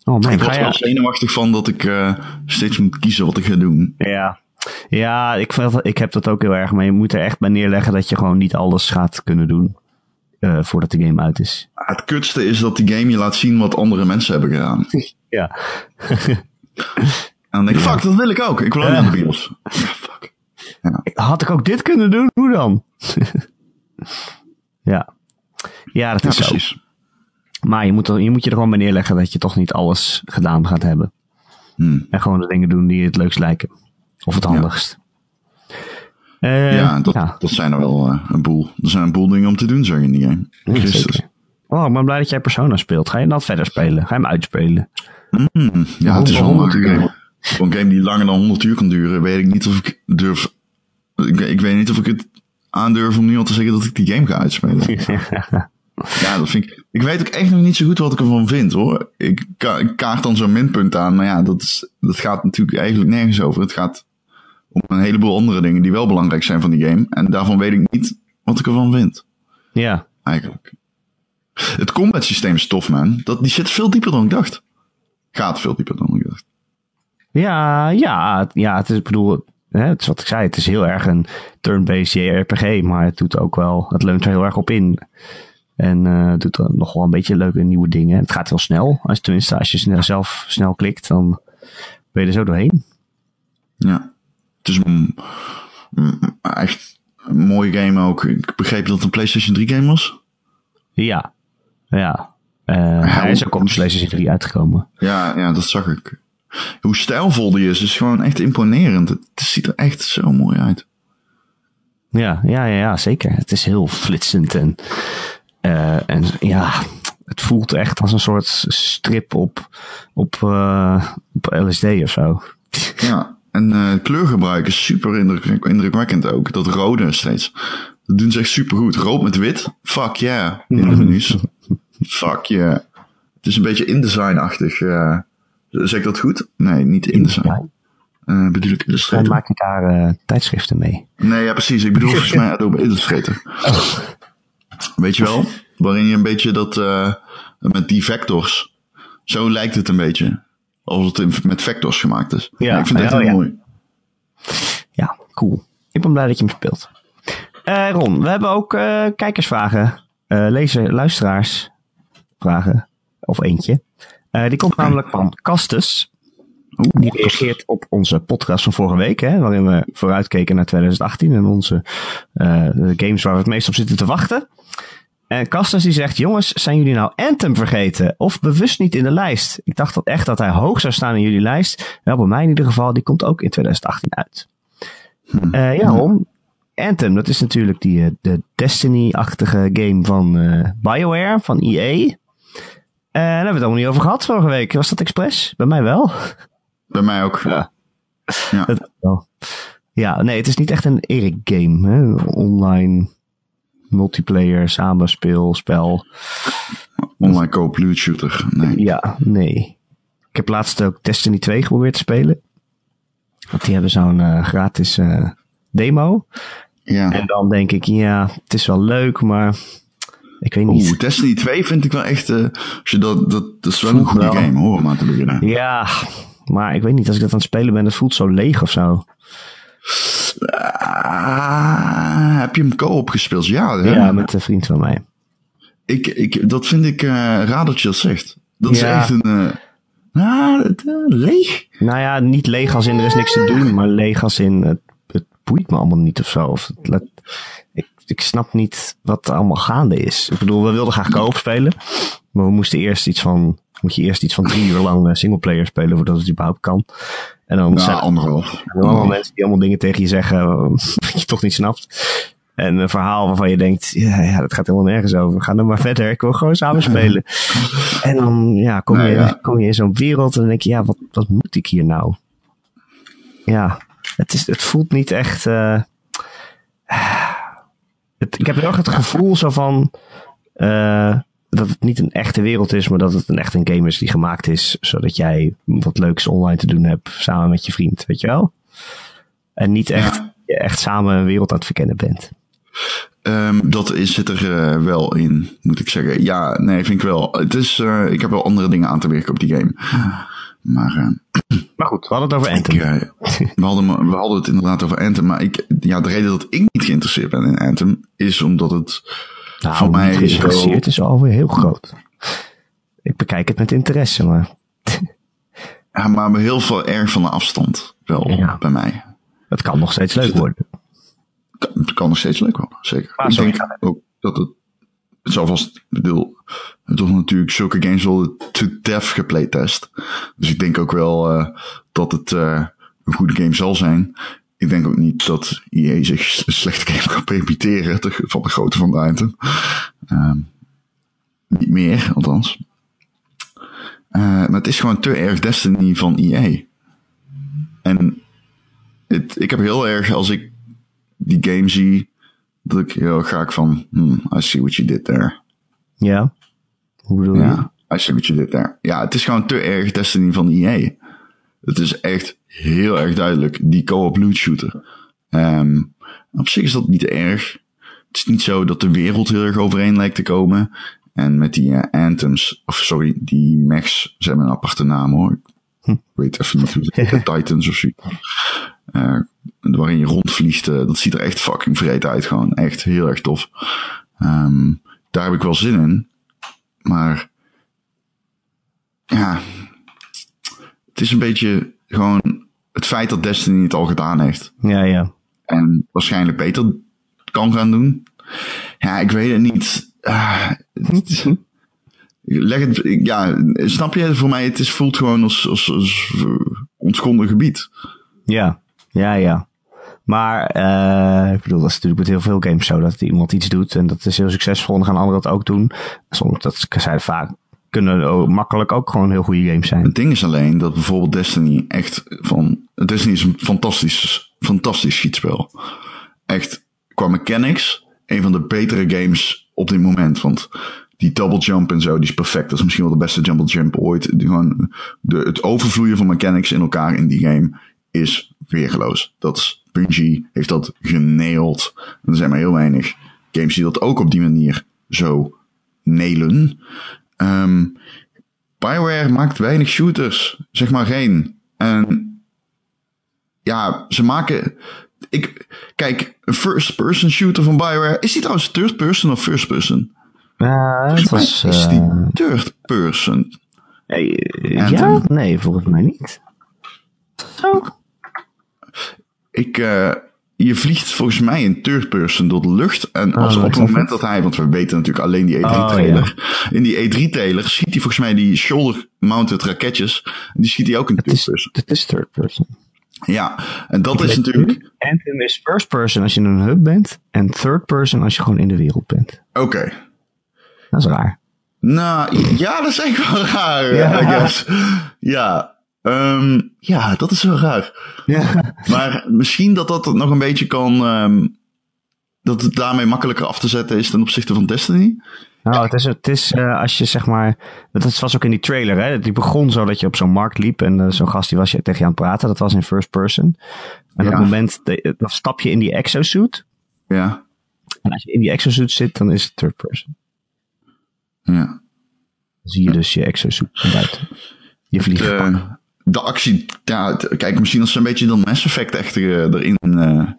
Oh man, ik er wel zenuwachtig van dat ik eh, steeds moet kiezen wat ik ga doen. Ja, ja ik, ik heb dat ook heel erg. Maar je moet er echt bij neerleggen dat je gewoon niet alles gaat kunnen doen. eh, voordat de game uit is. Het kutste is dat die game je laat zien wat andere mensen hebben gedaan. [LAUGHS] Ja. En dan denk ik, fuck, dat wil ik ook. Ik wil ook naar de bios. Ja, fuck. Had ik ook dit kunnen doen? Hoe dan? [LAUGHS] ja. Ja, dat Ja, is zo. Maar je moet, er, je moet je er gewoon bij neerleggen dat je toch niet alles gedaan gaat hebben. Hmm. En gewoon de dingen doen die het leukst lijken. Of het handigst. Eh, Ja, dat, ja. dat zijn er wel eh, een boel. Er zijn een boel dingen om te doen, zeg je in die game. Christus. Oh, ik ben blij dat jij Persona speelt. Ga je dat verder spelen? Ga je hem uitspelen? Hmm, ja, het is wel een game. Voor een game die langer dan 100 uur kan duren, weet ik niet of ik durf. Ik, ik weet niet of ik het aandurf om nu al te zeggen dat ik die game ga uitspelen. Ja, [LAUGHS] dat vind ik. Ik weet ook echt nog niet zo goed wat ik ervan vind hoor. Ik, ka ik kaart dan zo'n minpunt aan, maar ja, dat, is, dat gaat natuurlijk eigenlijk nergens over. Het gaat om een heleboel andere dingen die wel belangrijk zijn van die game. En daarvan weet ik niet wat ik ervan vind, ja. eigenlijk. Het combat systeem is tof, man. Dat, die zit veel dieper dan ik dacht. Gaat veel dieper dan ik dacht. Ja, ja, ja, het is, ik bedoel, hè, het is wat ik zei, het is heel erg een turn-based JRPG, maar het doet ook wel, het leunt er heel erg op in. En eh doet er nog wel een beetje leuke nieuwe dingen. Het gaat heel snel, als, tenminste als je snel, zelf snel klikt, dan ben je er zo doorheen. Ja. Het is een, echt een mooie game ook. Ik begreep dat het een PlayStation 3 game was. Ja, ja. Eh, hij is ook op de PlayStation 3 uitgekomen. Ja, ja, dat zag ik. Hoe stijlvol die is, is gewoon echt imponerend. Het ziet er echt zo mooi uit. Ja, ja, ja, ja, zeker. Het is heel flitsend en, eh, en ja, het voelt echt als een soort strip op, op, eh, op LSD of zo. Ja, en eh, het kleurgebruik is super indruk, indrukwekkend ook. Dat rode steeds. Dat doen ze echt super goed. Rood met wit, fuck yeah, in de menus. fuck yeah. Het is een beetje InDesign-achtig. eh. zeg ik dat goed? Nee, niet InDesign. Eh bedoel ik Illustrator? maakt daar eh, tijdschriften mee. Nee, ja, precies. Ik bedoel [LAUGHS] volgens mij Adobe Illustrator. Weet je wel? Waarin je een beetje dat, eh, met die vectors. Zo lijkt het een beetje. als het met vectors gemaakt is. Ja, ik vind het oh, heel ja. mooi. Ja, cool. Ik ben blij dat je hem speelt. Eh, Ron, we hebben ook eh, kijkersvragen. lezer, luisteraars vragen. Of eentje. Die komt namelijk van Castus. Die reageert op onze podcast van vorige week, hè, waarin we vooruitkeken naar 2018 en onze eh, games waar we het meest op zitten te wachten. En Castus die zegt, jongens, zijn jullie nou Anthem vergeten? Of bewust niet in de lijst? Ik dacht dat echt dat hij hoog zou staan in jullie lijst. Wel, bij mij in ieder geval, die komt ook in 2018 uit. Hm. Ja, Ron. Anthem, dat is natuurlijk die, eh, de Destiny-achtige game van BioWare, van EA. En daar hebben we het allemaal niet over gehad vorige week. Was dat expres? Bij mij wel. Bij mij ook. Ja. Ja. Dat wel. Ja, nee, het is niet echt een Eric game. Hè? Online multiplayer, samenspeel, spel. Online co-op shooter. Nee. Ja, nee. Ik heb laatst ook Destiny 2 geprobeerd te spelen. Want die hebben zo'n eh, gratis eh, demo. Ja. En dan denk ik, ja, het is wel leuk, maar ik weet niet. Oeh, Destiny 2 vind ik wel echt... eh, als je dat, dat, dat is wel een goede wel. game hoor, om aan te beginnen. Ja, maar ik weet niet, als ik dat aan het spelen ben, het voelt zo leeg of zo. Ah, heb je hem co-op gespeeld? Ja, hè? Ja, met een vriend van mij. Ik, ik, dat vind ik eh raar dat je dat zegt. Dat is echt een... eh ah, eh, leeg. Nou ja, niet leeg als in er is niks te doen, maar leeg als in het, het boeit me allemaal niet of zo. Of het, let- ik, ik snap niet wat er allemaal gaande is. Ik bedoel, we wilden graag co-op spelen, maar we moesten eerst iets van, moet je eerst iets van drie uur lang eh, singleplayer spelen voordat het überhaupt kan. En dan zijn anderhalf. er allemaal mensen die allemaal dingen tegen je zeggen [LAUGHS] wat je toch niet snapt. En een verhaal waarvan je denkt, ja, ja dat gaat helemaal nergens over. Ga dan maar verder, ik wil gewoon samen spelen. [LAUGHS] En dan ja, kom, je, ja. kom je in zo'n wereld en dan denk je, ja, wat, wat moet ik hier nou? Ja, het, is, het voelt niet echt... eh, het, ik heb heel erg het gevoel zo van... eh, dat het niet een echte wereld is, maar dat het een echt een game is die gemaakt is, zodat jij wat leuks online te doen hebt samen met je vriend, weet je wel? En niet echt, echt samen een wereld aan het verkennen bent. Ehm, dat is, zit er eh, wel in, moet ik zeggen. Ja, nee, vind ik wel. Het is, eh, ik heb wel andere dingen aan te werken op die game. Maar eh, [CLEARS THROAT] Maar goed, we hadden het over Anthem. we, hadden, we hadden het inderdaad over Anthem. Maar ik, ja, de reden dat ik niet geïnteresseerd ben in Anthem is omdat het nou, voor mij is geïnteresseerd wel- is alweer heel groot. Ik bekijk het met interesse, maar ja, maar heel veel erg van de afstand wel Ja. bij mij. het kan nog steeds leuk er- worden. Kan- Het kan nog steeds leuk worden, zeker. Maar ik denk ook dat het, het zal vast, ik bedoel, het wordt natuurlijk zulke games worden to death geplaytest. Dus ik denk ook wel eh, dat het eh, een goede game zal zijn. Ik denk ook niet dat EA zich een slechte game kan [LAUGHS] permitteren te- van de grootte van de item. Ehm, niet meer, althans. Eh, maar het is gewoon te erg Destiny van EA. En het, ik heb heel erg, als ik die game zie, dat ik heel graag van, hmm, I see what you did there. Ja? Hoe bedoel je? Ja, I see what you did there. Ja, het is gewoon te erg Destiny van EA. Het is echt heel erg duidelijk, die co-op loot shooter. Ehm, op zich is dat niet erg. Het is niet zo dat de wereld heel erg overeen lijkt te komen. En met die eh, anthems, of sorry, die mechs, ze hebben een aparte naam hoor. Ik weet even niet hoe heet, [LAUGHS] Titans of zo. Eh, waarin je rondvliegt, eh, dat ziet er echt fucking vreed uit gewoon. Echt heel erg tof. Ehm, daar heb ik wel zin in. Maar ja, het is een beetje gewoon het feit dat Destiny het al gedaan heeft. Ja, ja. En waarschijnlijk beter kan gaan doen. Ja, ik weet het niet. Het- leg het, ja, snap je? Voor mij, het is, voelt gewoon als, als, als ontschonden gebied. Ja, ja, ja. Maar eh, ik bedoel, dat is natuurlijk met heel veel games zo. Dat iemand iets doet en dat is heel succesvol en dan gaan anderen dat ook doen. Soms, dat zijn vaak, kunnen makkelijk ook gewoon heel goede games zijn. Het ding is alleen dat bijvoorbeeld Destiny echt van... Destiny is een fantastisch, fantastisch schietspel. Echt, qua mechanics, een van de betere games op dit moment. Want die double jump en zo, die is perfect. Dat is misschien wel de beste double jump ooit. Gewoon, de, het overvloeien van mechanics in elkaar in die game is weergeloos. Dat is, Bungie heeft dat genailed. En er zijn maar heel weinig games die dat ook op die manier zo nailen. Ehm, Bioware maakt weinig shooters. Zeg maar geen. En ja, ze maken. Ik, kijk, een first-person shooter van Bioware. Is die trouwens third person of first person? Ja, het was... is die eh, third person. eh, ja? Nee, volgens mij niet. Zo? Ik, eh, je vliegt volgens mij in third person door de lucht. En als Oh, op het moment dat hij, want we weten natuurlijk alleen die E3-trailer. In die E3-trailer schiet hij volgens mij die shoulder-mounted raketjes. En die schiet hij ook in third is, person. het is third person. Ja, en dat is natuurlijk. Anthem is first person als je in een hub bent. En third person als je gewoon in de wereld bent. Oké. Dat is raar. Nou, ja, dat is echt wel raar, Ja. I guess. Ja, ehm, ja, dat is wel raar. Ja. Maar misschien dat dat nog een beetje kan... ehm, dat het daarmee makkelijker af te zetten is ten opzichte van Destiny. Nou, het is, het is eh, als je zeg maar. Dat was ook in die trailer, hè? Die begon zo dat je op zo'n markt liep en eh, zo'n gast die was je tegen je aan het praten. Dat was in first person. En op het moment, dan stap je in die exosuit. Ja, En als je in die exosuit zit, dan is het third person. ja. Dan zie je dus je exosuit van buiten. Je vliegt. De, actie, ja, kijk, misschien als ze een beetje dan Mass Effect echt eh, erin... eh,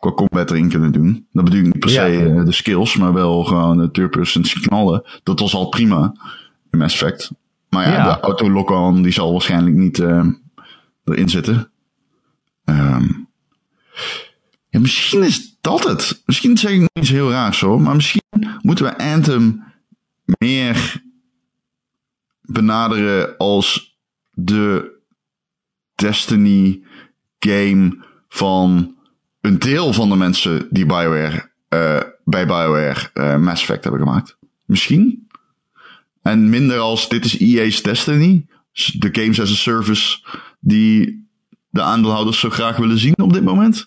qua combat erin kunnen doen. Dat bedoel ik niet per Ja. se eh, de skills, maar wel gewoon de third person knallen. Dat was al prima in Mass Effect. Maar ja, Ja. de auto lock-on die zal waarschijnlijk niet erin zitten. Ehm, ja, misschien is dat het. Misschien zeg ik niet eens heel raar zo, maar misschien moeten we Anthem meer benaderen als de Destiny game van een deel van de mensen die BioWare, eh, bij BioWare eh, Mass Effect hebben gemaakt. Misschien. En minder als dit is EA's Destiny. De games as a service die de aandeelhouders zo graag willen zien op dit moment.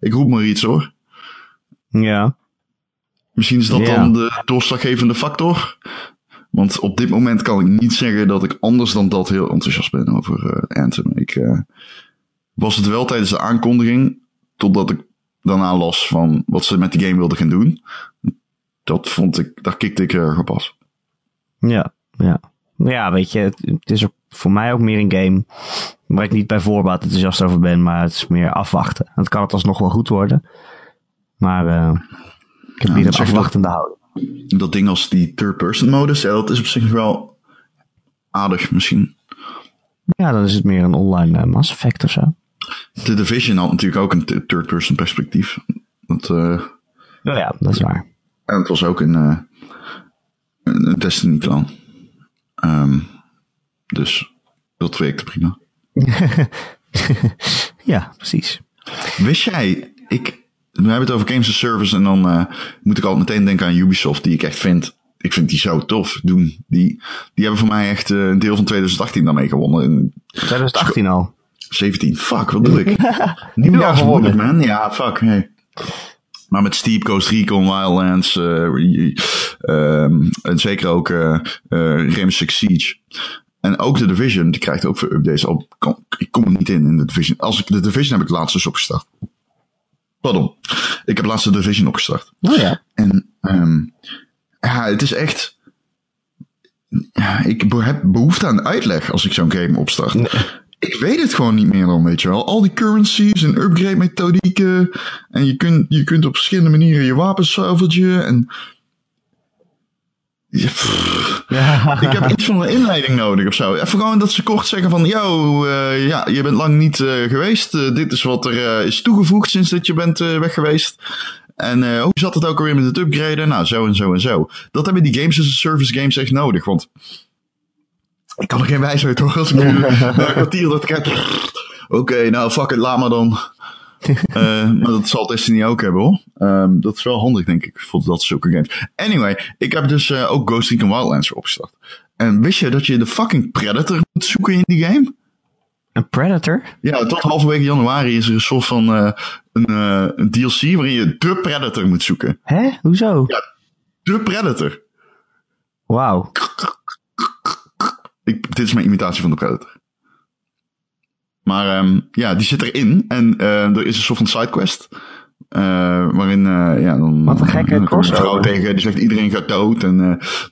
Ik roep maar iets hoor. Ja. Misschien is dat Ja. dan de doorslaggevende factor. Want op dit moment kan ik niet zeggen dat ik anders dan dat heel enthousiast ben over eh, Anthem. Ik eh, was het wel tijdens de aankondiging, totdat ik daarna las van wat ze met die game wilden gaan doen. Dat vond ik, daar kikte ik erg op af. Ja. Ja. Ja, weet je, het, het is ook voor mij ook meer een game waar ik niet bij voorbaat enthousiast over ben, maar het is meer afwachten. Het kan het alsnog wel goed worden. Maar eh, ik heb Ja, hier een afwachtende houding. Dat ding als die third-person modus, ja, dat is op zich wel aardig misschien. Ja, dan is het meer een online eh, Mass Effect of zo. The Division had natuurlijk ook een th- third-person perspectief. Dat, eh, Ja, ja, dat is waar. En het was ook een, eh, een, een Destiny-clan. Ehm, dus dat werkte prima. [LAUGHS] ja, precies. Wist jij, ik, we hebben het over Games as Service en dan eh, moet ik altijd meteen denken aan Ubisoft, die ik echt vind, ik vind die zo tof doen. Die, die hebben voor mij echt eh, een deel van 2018 daarmee gewonnen. In 2018 al. 17, fuck, wat doe ik? [LAUGHS] Nieuwjaars gewonnen. man. Ja, fuck, hey. Maar met Steep Coast Recon, Wildlands, eh, ehm, en zeker ook eh eh, Rainbow Six Siege. En ook de Division, die krijgt ook veel updates. Al, kom, ik kom er niet in, in de Division. Als ik, de Division heb ik laatst dus opgestart. Pardon. Ik heb laatst de Division opgestart. Oh ja. En ehm ja, het is echt... Ja, ik heb behoefte aan uitleg als ik zo'n game opstart. Ik weet het gewoon niet meer dan, weet je wel. Al die currencies en upgrade methodieken. En je kunt, je kunt op verschillende manieren je wapens salvagen. En... Ja, pff. ja. Ik heb iets van een inleiding nodig of zo. Even gewoon dat ze kort zeggen van... Yo, eh, ja, je bent lang niet eh, geweest. Eh, dit is wat er is toegevoegd sinds dat je bent weg geweest. En hoe zat het ook alweer met het upgraden? Nou, zo en zo en zo. Dat hebben die games as a service games echt nodig. Want ik kan er geen wijsheid hoor. Als ik nu [LAUGHS] een kwartier dat ik heb... Oké, nou fuck it, laat maar dan. [LAUGHS] Eh, maar dat zal Destiny ook hebben hoor. Ehm, dat is wel handig denk ik voor dat zulke games. Anyway, ik heb dus eh, ook Ghost Recon Wildlands opgestart. En wist je dat je de fucking Predator moet zoeken in die game? Een Predator? Ja, tot halverwege januari is er een soort van eh, een, een DLC waarin je de Predator moet zoeken. Hè? Hoezo? Ja. De Predator. Wauw. Ik, dit is mijn imitatie van de Predator. Maar ehm, ja, die zit erin. En eh, er is een soort van sidequest. eh, waarin, eh, ja, dan, Wat een gekke dan een vrouw tegen, die zegt iedereen gaat dood. En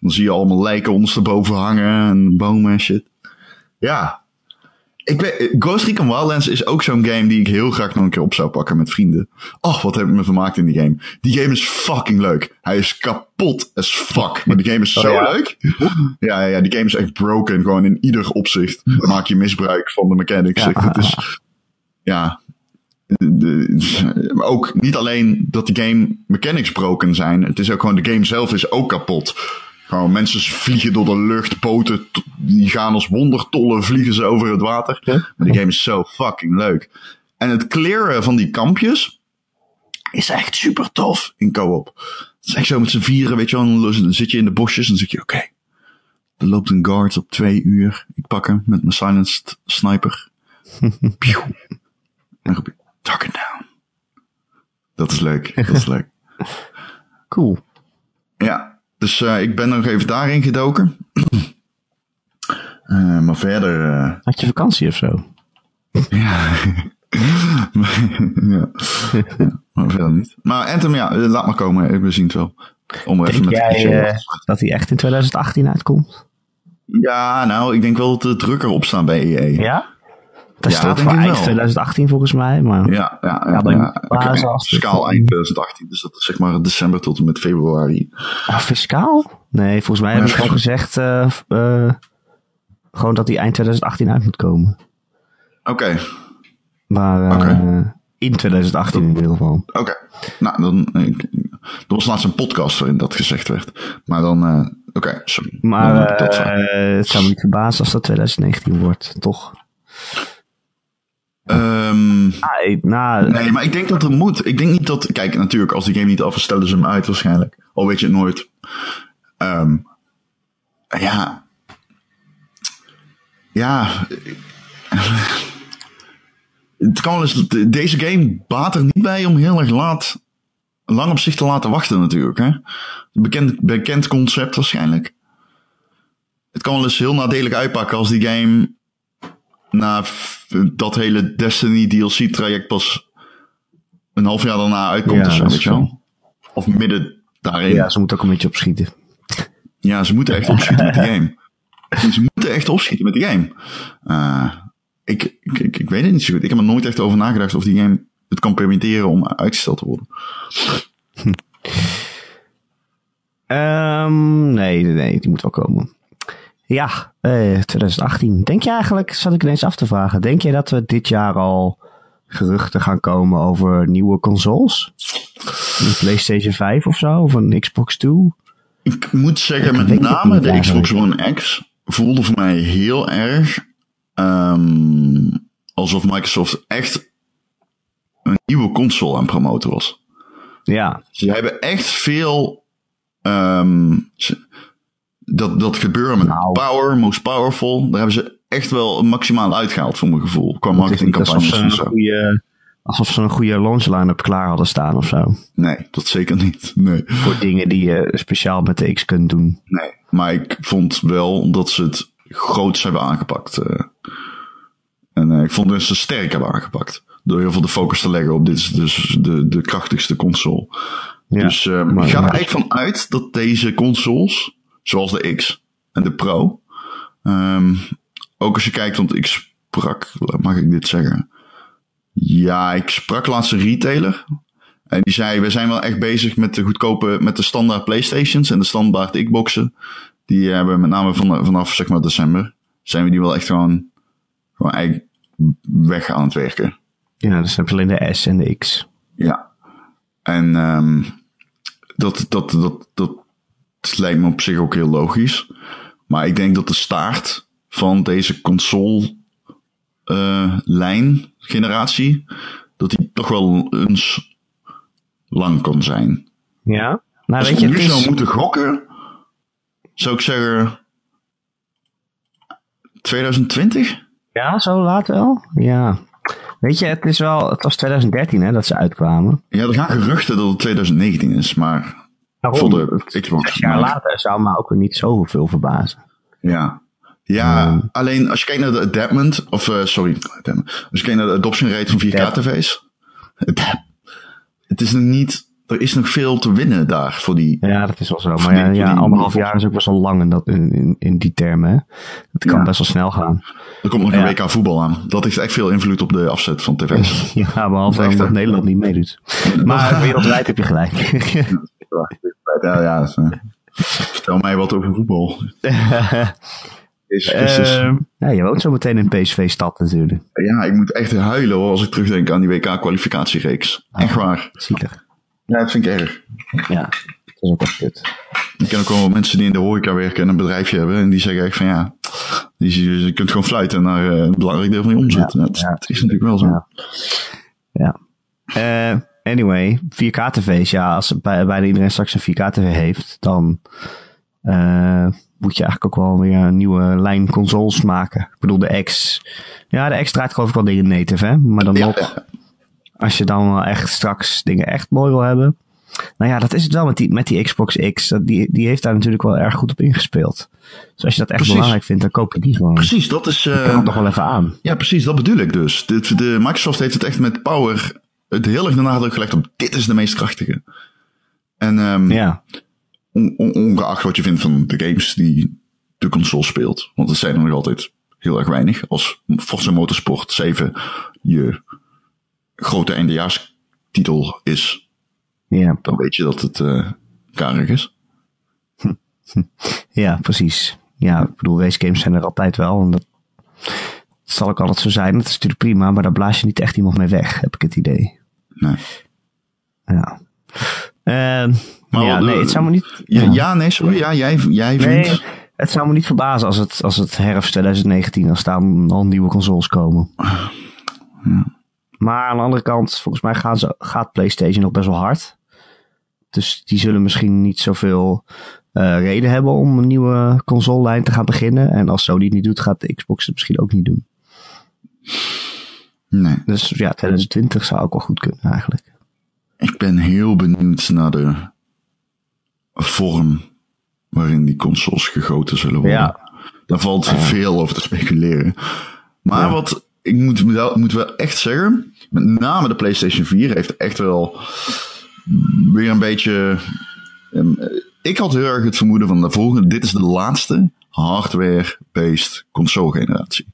dan zie je allemaal lijken ondersteboven hangen en bomen en shit. Ja. Ik weet, Ghost Recon Wildlands is ook zo'n game die ik heel graag nog een keer op zou pakken met vrienden. Och, wat heb ik me vermaakt in die game. Die game is fucking leuk. Hij is kapot as fuck. Maar die game is Oh, zo ja? leuk. Ja, ja, die game is echt broken. Gewoon in ieder opzicht maak je misbruik van de mechanics. Ja. Het is, ja, de- maar ook niet alleen dat de game mechanics broken zijn. Het is ook gewoon, de game zelf is ook kapot. Gewoon mensen vliegen door de lucht, poten, die gaan als wondertollen, vliegen ze over het water. Ja. Maar die game is zo fucking leuk. En het clearen van die kampjes is echt super tof in co-op. Het is echt zo met z'n vieren, weet je wel. Dan zit je in de bosjes en dan zeg je, oké. er loopt een guard op twee uur. Ik pak hem met mijn silenced sniper. [LAUGHS] Pieuw. En dan roep je, target down. Dat is leuk, dat is leuk. [LAUGHS] Cool. Ja, dus eh, ik ben nog even daarin gedoken. [CLEARS THROAT] Eh, maar verder, eh, Had je vakantie of zo? ja. [LAUGHS] ja. maar verder niet. Maar Anthem, ja, laat maar komen. We zien het wel. Om even Denk met jij eh, dat hij echt in 2018 uitkomt? Ja, nou, ik denk wel dat de drukker op staat bij EA. Ja? Dat Ja, staat voor eind wel. 2018 volgens mij, maar... Ja, ja, ja. Schaal eind 2018, dus dat is zeg maar december tot en met februari. Ah, fiscaal? Nee, volgens mij hebben ze gewoon fiscaal. gezegd... eh, eh, gewoon dat hij eind 2018 uit moet komen. Oké, Maar eh, in 2018 in ieder geval. oké. Nou, dan. Ik, er was laatst een podcast waarin dat gezegd werd. Maar dan. eh, oké, sorry. Maar het zou me niet verbazen als dat 2019 wordt, toch? Ehm, Ah, nou, nee, maar ik denk dat er moet. Ik denk niet dat. Kijk, natuurlijk, als die game niet af is, stellen ze hem uit waarschijnlijk. Al weet je het nooit. Ehm, ja. Ja. [LAUGHS] Het kan wel eens. Deze game baat er niet bij om heel erg laat. Lang op zich te laten wachten, natuurlijk. Hè? Bekend, bekend concept waarschijnlijk. Het kan wel eens heel nadelig uitpakken als die game. Na dat hele Destiny DLC traject pas. een half jaar daarna uitkomt Ja, of zo, dat is weet je wel. Of midden daarin. ja, ze moeten ook een beetje opschieten. Ja, ze moeten echt opschieten met de [LAUGHS] game. Ze moeten echt opschieten met de game. Eh, ik, ik, ik, ik weet het niet zo goed. Ik heb er nooit echt over nagedacht of die game het kan permitteren om uitgesteld te worden. Ehm, nee, nee, nee, die moet wel komen. Ja, eh, 2018. Denk je eigenlijk, zat ik ineens af te vragen, denk je dat we dit jaar al geruchten gaan komen over nieuwe consoles? Een PlayStation 5 of zo, of een Xbox 2? Ik moet zeggen, Ik met name de Xbox. One X voelde voor mij heel erg ehm, alsof Microsoft echt een nieuwe console aan het promoten was. Ja, Ze hebben echt veel. ehm, ze- dat, dat gebeuren met Nou. power, most powerful. Daar hebben ze echt wel maximaal uitgehaald, voor mijn gevoel. Qua marketingcampagnes ze en een zo. goede, alsof ze een goede launch line-up klaar hadden staan of zo. Nee, dat zeker niet. Nee. Voor dingen die je speciaal met de X kunt doen. nee. Maar ik vond wel dat ze het groots hebben aangepakt. eh. en eh, ik vond dat ze sterk hebben aangepakt. Door heel veel de focus te leggen op dit is dus de, de krachtigste console. Ja, dus eh, maar- ik ga er eigenlijk van uit dat deze consoles, zoals de X en de Pro, ehm, ook als je kijkt, want ik sprak, mag ik dit zeggen? Ja, ik sprak laatst een retailer. En die zei, we zijn wel echt bezig met de goedkope, met de standaard Playstations en de standaard Xboxen. Die hebben met name van, vanaf zeg maar december, zijn we die wel echt gewoon, gewoon eigenlijk weg aan het werken. Ja, dus heb je alleen de S en de X. Ja. En ehm dat, dat, dat, dat lijkt me op zich ook heel logisch. Maar ik denk dat de staart van deze console eh, lijn generatie, dat die toch wel eens lang kan zijn. Ja? Nou, Als weet ik je, nu het zou is, moeten gokken, zou ik zeggen 2020? Ja, zo laat wel? Ja. Weet je, het is wel, het was 2013 hè, dat ze uitkwamen. Ja, er gaan geruchten dat het 2019 is, maar Waarom? voor de Xbox. Zes jaar maar- later zou me ook weer niet zoveel verbazen. Ja. Ja, alleen als je kijkt naar de adaptment, of eh, sorry, als je kijkt naar de adoption rate van 4K Adap. tv's. Adap. het is nog niet, er is nog veel te winnen daar voor die. Ja, dat is wel zo. Maar ja, die- ja anderhalf jaar is ook best wel lang in, dat, in, in, in die termen. Hè? Het kan Ja. best wel snel gaan. Er komt nog Ja. een WK voetbal aan. Dat heeft echt veel invloed op de afzet van tv's. [LAUGHS] Ja, behalve Echt, omdat hè? Nederland niet meedoet. Maar wereldwijd heb je gelijk. Ja, ja. dat, eh, Vertel mij wat over voetbal. [LAUGHS] Ehm, ja, je woont zo meteen in PSV-stad natuurlijk. ja, ik moet echt huilen hoor, als ik terugdenk aan die WK-kwalificatiereeks. Echt waar. Zielig. Ja, dat vind ik erg. Ja, dat is ook echt kut. Ik ken ook wel mensen die in de horeca werken en een bedrijfje hebben. En die zeggen echt van ja, die, je kunt gewoon fluiten naar eh, een belangrijk deel van je omzet. Ja, Ja, het, ja. het is natuurlijk wel zo. Ja. Ja. Anyway, 4K-tv's. Ja, als bij, bijna iedereen straks een 4K-tv heeft, dan eh, moet je eigenlijk ook wel weer een nieuwe lijn consoles maken. Ik bedoel, de X. Ja, de X draait geloof ik wel dingen native, hè? Maar dan Ja, nog, ja. als je dan wel echt straks dingen echt mooi wil hebben. Nou ja, dat is het wel met die, met die Xbox X. Dat, die, die heeft daar natuurlijk wel erg goed op ingespeeld. Dus als je dat echt Precies. belangrijk vindt, dan koop je die gewoon. Precies, dat is. Ik kan het nog wel even aan. ja, precies, dat bedoel ik dus. De, de, Microsoft heeft het echt met power het heel erg de nadruk gelegd op dit is de meest krachtige. En ehm, Ja, on- on- ongeacht wat je vindt van de games die de console speelt. Want het zijn er nog altijd heel erg weinig. Als Forza Motorsport 7 je grote eindejaarstitel is, ja, dan weet je dat het eh karig is. [LAUGHS] Ja, precies. Ja, ik bedoel, race games zijn er altijd wel. En dat, dat zal ook altijd zo zijn. Dat is natuurlijk prima, maar daar blaas je niet echt iemand mee weg, heb ik het idee. Nee. Ja. Ehm, maar ja, nee, eh, het zou me niet... Ja, ja, nee, sorry. Ja, jij, jij nee, vindt... het zou me niet verbazen als het, als het herfst 2019, als daar al nieuwe consoles komen. Maar aan de andere kant, volgens mij gaan ze, gaat PlayStation nog best wel hard. Dus die zullen misschien niet zoveel eh, reden hebben om een nieuwe consolelijn te gaan beginnen. En als Sony het niet doet, gaat de Xbox het misschien ook niet doen. Nee. Dus ja, 2020 zou ook wel goed kunnen eigenlijk. Ik ben heel benieuwd naar de vorm waarin die consoles gegoten zullen worden. Ja. Daar valt veel over te speculeren. Maar Ja. wat ik moet wel, moet wel echt zeggen, met name de PlayStation 4 heeft echt wel weer een beetje. ehm, ik had heel erg het vermoeden van de volgende. Dit is de laatste hardware-based console-generatie.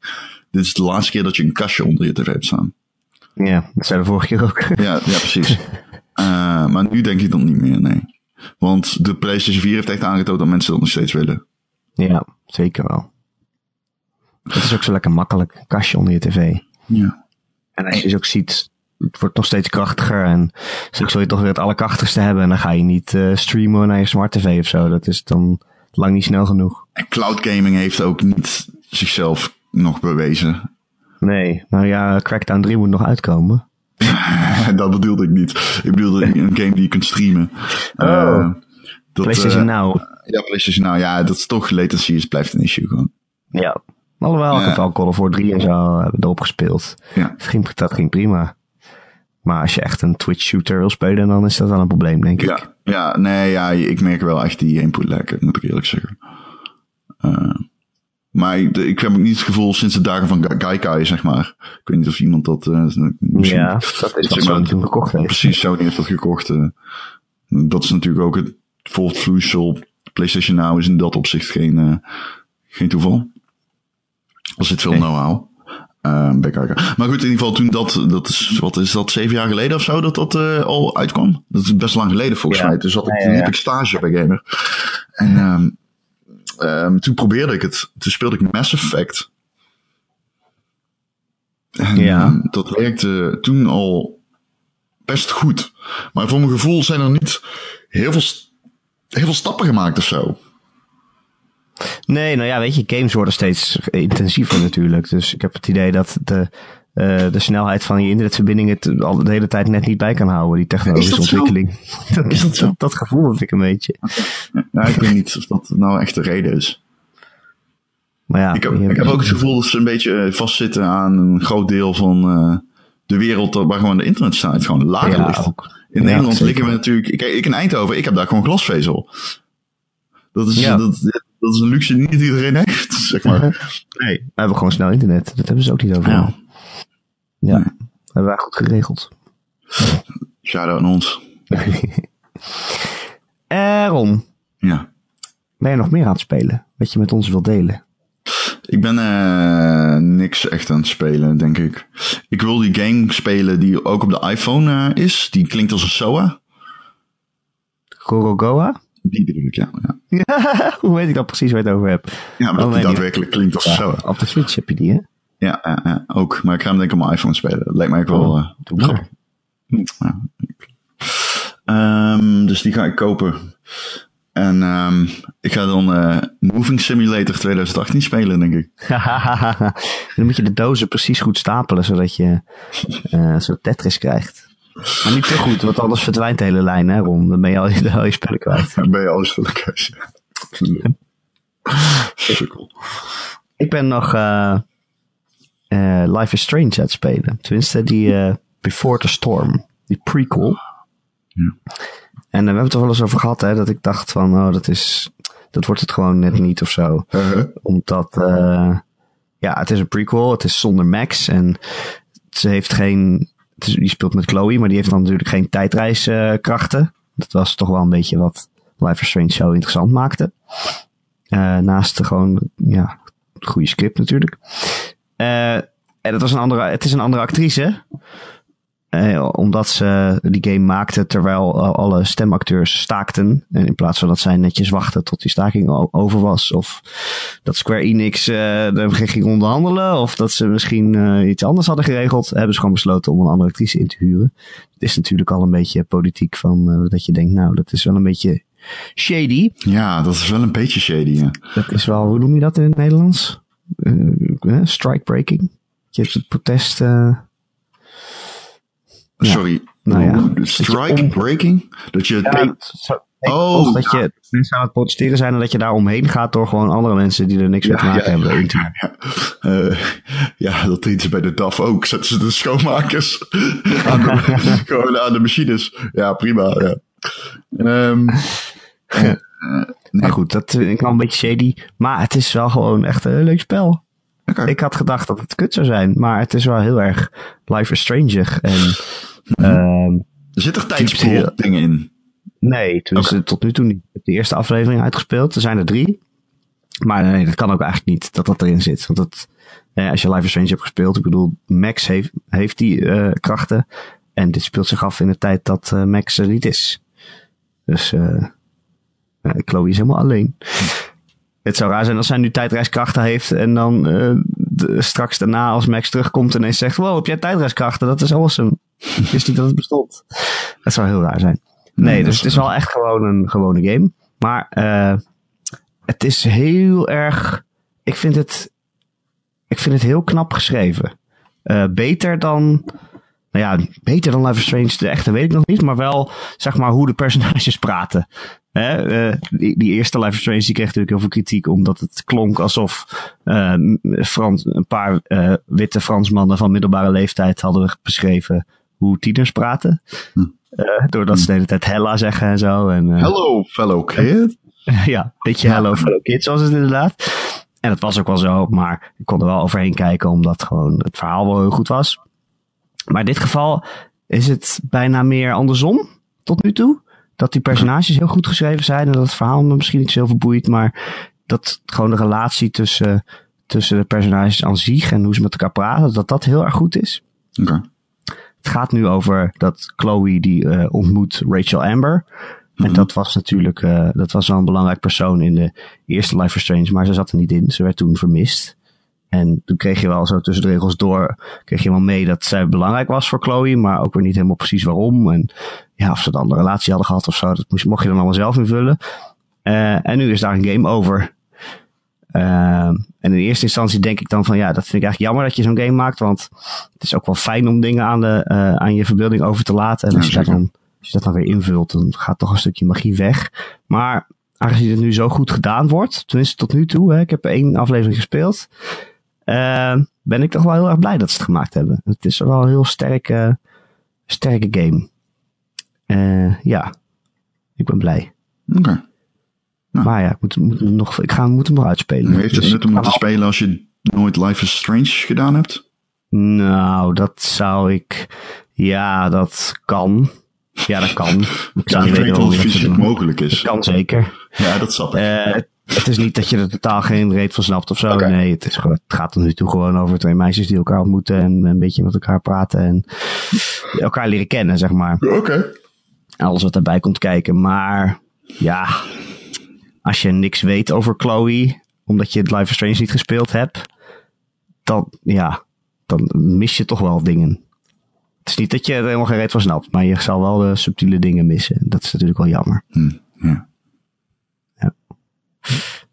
Dit is de laatste keer dat je een kastje onder je tv hebt staan. Ja, dat zei de vorige keer ook. Ja, ja precies. [LAUGHS] Eh, maar nu denk ik dat niet meer, nee. Want de PlayStation 4 heeft echt aangetoond dat mensen dat nog steeds willen. ja, zeker wel. Het is ook zo lekker makkelijk. Een kastje onder je tv. Ja. En als je dus ook ziet, het wordt nog steeds krachtiger. En straks wil je toch weer het allerkrachtigste hebben. En dan ga je niet eh, streamen naar je smart tv of zo. Dat is dan lang niet snel genoeg. En cloud gaming heeft ook niet zichzelf nog bewezen. Nee, nou ja, Crackdown 3 moet nog uitkomen. [LAUGHS] dat bedoelde ik niet. Ik bedoelde een game die je kunt streamen. [LAUGHS] Oh. Eh, dat, PlayStation eh, Now. Ja, PlayStation Now. Ja, dat is toch latency is, blijft een issue gewoon. Ja. Alhoewel, ik heb wel Call of War 3 en zo hebben erop gespeeld. Ja. Dat ging, dat ging prima. Maar als je echt een Twitch shooter wil spelen, dan is dat wel een probleem, denk ik. Ja, ja, nee, ja, ik merk wel echt die input lekker, moet ik eerlijk zeggen. Eh, maar ik, ik heb ook niet het gevoel sinds de dagen van Ga- Gaikai, zeg maar. Ik weet niet of iemand dat... eh, misschien- Ja, dat is Sony gekocht heeft. Precies, Sony heeft dat gekocht. eh. dat is natuurlijk ook het volvloeisel. PlayStation Now is in dat opzicht geen, eh, geen toeval. Er zit veel know-how. bij Gaikai. Maar goed, in ieder geval toen dat, dat is, wat is dat, zeven jaar geleden of zo, dat dat al uitkwam? Dat is best lang geleden volgens Ja. mij. Toen zat ik, Ja, liep ik stage bij Gamer. En ehm, toen probeerde ik het. Toen speelde ik Mass Effect. En, Ja. dat werkte toen al best goed. Maar voor mijn gevoel zijn er niet heel veel, heel veel stappen gemaakt of zo. Nee, nou ja, weet je, games worden steeds intensiever natuurlijk. Dus ik heb het idee dat de, eh, de snelheid van je internetverbinding het al de hele tijd net niet bij kan houden, die technologische Is ontwikkeling. [LAUGHS] Dat, Is dat zo? dat gevoel heb ik een beetje. Ja, ik weet niet of dat nou echt de reden is. Maar ja, Ik heb, ik heb ook het gevoel dat ze een beetje eh, vastzitten aan een groot deel van eh, de wereld waar gewoon de internetsnelheid gewoon lager Ja, ligt. ook. In Ja, Nederland liggen we natuurlijk... Kijk, ik in Eindhoven, ik heb daar gewoon glasvezel. Dat is, Ja. dat, dat is een luxe die niet iedereen heeft, [LAUGHS] zeg maar. Nee, we hebben gewoon snel internet. Dat hebben ze ook niet overal. Ja. Ja, Nee. hebben wij goed geregeld. Shout-out aan ons. [LAUGHS] Eh, Ron, Ja. ben je nog meer aan het spelen? Wat je met ons wilt delen? Ik ben eh, niks echt aan het spelen, denk ik. Ik wil die game spelen die ook op de iPhone eh, is. Die klinkt als een SOA. Gorogoa? Die bedoel ik, ja. Ja, Ja, [LAUGHS] hoe weet ik dat precies waar je het over hebt? ja maar Oh, die daadwerkelijk klinkt als een SOA. Op de Switch heb je die, hè? Ja, ja, ja, ook. Maar ik ga hem denk ik op mijn iPhone spelen. Dat lijkt mij ook wel eh, maar. Ja. Ehm, dus die ga ik kopen. En ehm, ik ga dan eh, Moving Simulator 2018 spelen, denk ik. [LAUGHS] dan moet je de dozen precies goed stapelen, zodat je eh zo'n Tetris krijgt. Maar niet te goed, want anders verdwijnt de hele lijn, hè, Ron? Dan ben je al je, al je spullen kwijt. [LAUGHS] Dan ben je alles voor de keuze. Sukkel. Ik ben nog eh, eh, Life is Strange aan het spelen. Tenminste, die eh, Before the Storm. Die prequel. Ja. En we hebben het er wel eens over gehad, hè, dat ik dacht van, oh, dat is, dat wordt het gewoon net niet of zo. Uh-huh. Omdat, eh, ja, het is een prequel, het is zonder Max en ze heeft geen, is, die speelt met Chloe, maar die heeft dan natuurlijk geen tijdreiskrachten. dat was toch wel een beetje wat Life is Strange zo interessant maakte. Eh, naast de gewoon, ja, goede script natuurlijk. Eh, en het, was een andere, het is een andere actrice. Eh, omdat ze die game maakte terwijl alle stemacteurs staakten. En in plaats van dat zij netjes wachten tot die staking over was. Of dat Square Enix er ging onderhandelen. Of dat ze misschien iets anders hadden geregeld. Hebben ze gewoon besloten om een andere actrice in te huren. Het is natuurlijk al een beetje politiek van dat je denkt, nou, dat is wel een beetje shady. Ja, dat is wel een beetje shady, ja. Dat is wel, hoe noem je dat in het Nederlands? Eh, eh, strike breaking. Je hebt het protest. eh. Sorry. Nou ja. Strike om- breaking? Dat je... Ja, zo- ik Oh, dat je mensen aan het protesteren zijn en dat je daar omheen gaat door gewoon andere mensen die er niks mee te maken hebben. ja. Ja, dat deden ze bij de DAF ook. Zetten ze de schoonmakers [LAUGHS] aan de, [LAUGHS] gewoon aan de machines. Ja, prima. Ja. [LAUGHS] Eh, Maar goed, dat vind ik wel een beetje shady. Maar het is wel gewoon echt een leuk spel. Ik had gedacht dat het kut zou zijn, maar het is wel heel erg Life is Stranger. En Mhm. ehm, Er zitten Diepte- tijdspoel dingen in. nee, tenminste tot nu toe niet. Ik heb de eerste aflevering uitgespeeld. Er zijn er drie. Maar nee, dat kan ook eigenlijk niet dat dat erin zit. Want dat, eh, als je Life is Strange hebt gespeeld, ik bedoel, Max heeft, heeft die eh, krachten. En dit speelt zich af in de tijd dat eh, Max er niet is. Dus eh, Chloe is helemaal alleen. Het zou raar zijn als zij nu tijdreiskrachten heeft en dan eh, de- straks daarna als Max terugkomt en ineens zegt, wow, heb jij tijdreiskrachten? Dat is awesome. Ik [LAUGHS] wist niet dat het bestond. Dat zou heel raar zijn. Nee, dus het is wel echt gewoon een gewone game. Maar eh, het is heel erg. Ik vind het. Ik vind het heel knap geschreven. Eh, beter dan. Nou ja, beter dan Life is Strange, de echte weet ik nog niet. Maar wel, zeg maar, hoe de personages praten. Hè? eh, die, die eerste Life is Strange die kreeg natuurlijk heel veel kritiek. Omdat het klonk alsof eh, Frans, een paar eh, witte Fransmannen van middelbare leeftijd hadden beschreven hoe tieners praten. Hm. Doordat ze de hele tijd hella zeggen en zo. En, [LAUGHS] Hello, fellow kid. ja, beetje hello fellow kids was het inderdaad. En het was ook wel zo, maar ik kon er wel overheen kijken omdat gewoon het verhaal wel heel goed was. Maar in dit geval is het bijna meer andersom tot nu toe. Dat die personages heel goed geschreven zijn en dat het verhaal me misschien niet zoveel boeit, maar dat gewoon de relatie tussen, tussen de personages aan zich en hoe ze met elkaar praten, dat dat heel erg goed is. Oké. Het gaat nu over dat Chloe die eh, ontmoet Rachel Amber. En Mhm. dat was natuurlijk, eh, dat was wel een belangrijk persoon in de eerste Life is Strange, maar ze zat er niet in. Ze werd toen vermist. En toen kreeg je wel zo tussen de regels door, kreeg je wel mee dat zij belangrijk was voor Chloe, maar ook weer niet helemaal precies waarom. En ja, of ze dan een relatie hadden gehad of zo, dat moest, mocht je dan allemaal zelf invullen. Eh, en nu is daar een game over. Ehm, en in eerste instantie denk ik dan van ja, dat vind ik eigenlijk jammer dat je zo'n game maakt. Want het is ook wel fijn om dingen aan, de, eh, aan je verbeelding over te laten. En Ja, als, je dat dan, als je dat dan weer invult, dan gaat toch een stukje magie weg. Maar aangezien het nu zo goed gedaan wordt, tenminste tot nu toe, hè, ik heb één aflevering gespeeld. Eh, ben ik toch wel heel erg blij dat ze het gemaakt hebben. Het is wel een heel sterke, sterke game. Eh, ja, ik ben blij. Oké. Ja. Maar ja, ik moet, nog, ik ga, moet hem nog uitspelen. Heeft het Dus nut om het te spelen als je nooit Life is Strange gedaan hebt? Nou, dat zou ik. Ja, dat kan. Ja, dat kan. Ik zou niet weten dat hoe het dat fysiek mogelijk is. Dat kan zeker. Ja, dat snap ik. Eh, het is niet dat je er totaal geen reet van snapt of zo. Nee, het, is gewoon, het gaat tot nu toe gewoon over twee meisjes die elkaar ontmoeten en een beetje met elkaar praten en elkaar leren kennen, zeg maar. Oké. Alles wat daarbij komt kijken. Maar ja, als je niks weet over Chloe, omdat je Life is Strange niet gespeeld hebt, dan, ja, dan mis je toch wel dingen. Het is niet dat je er helemaal geen reet van snapt, maar je zal wel de subtiele dingen missen. Dat is natuurlijk wel jammer. Hm, ja.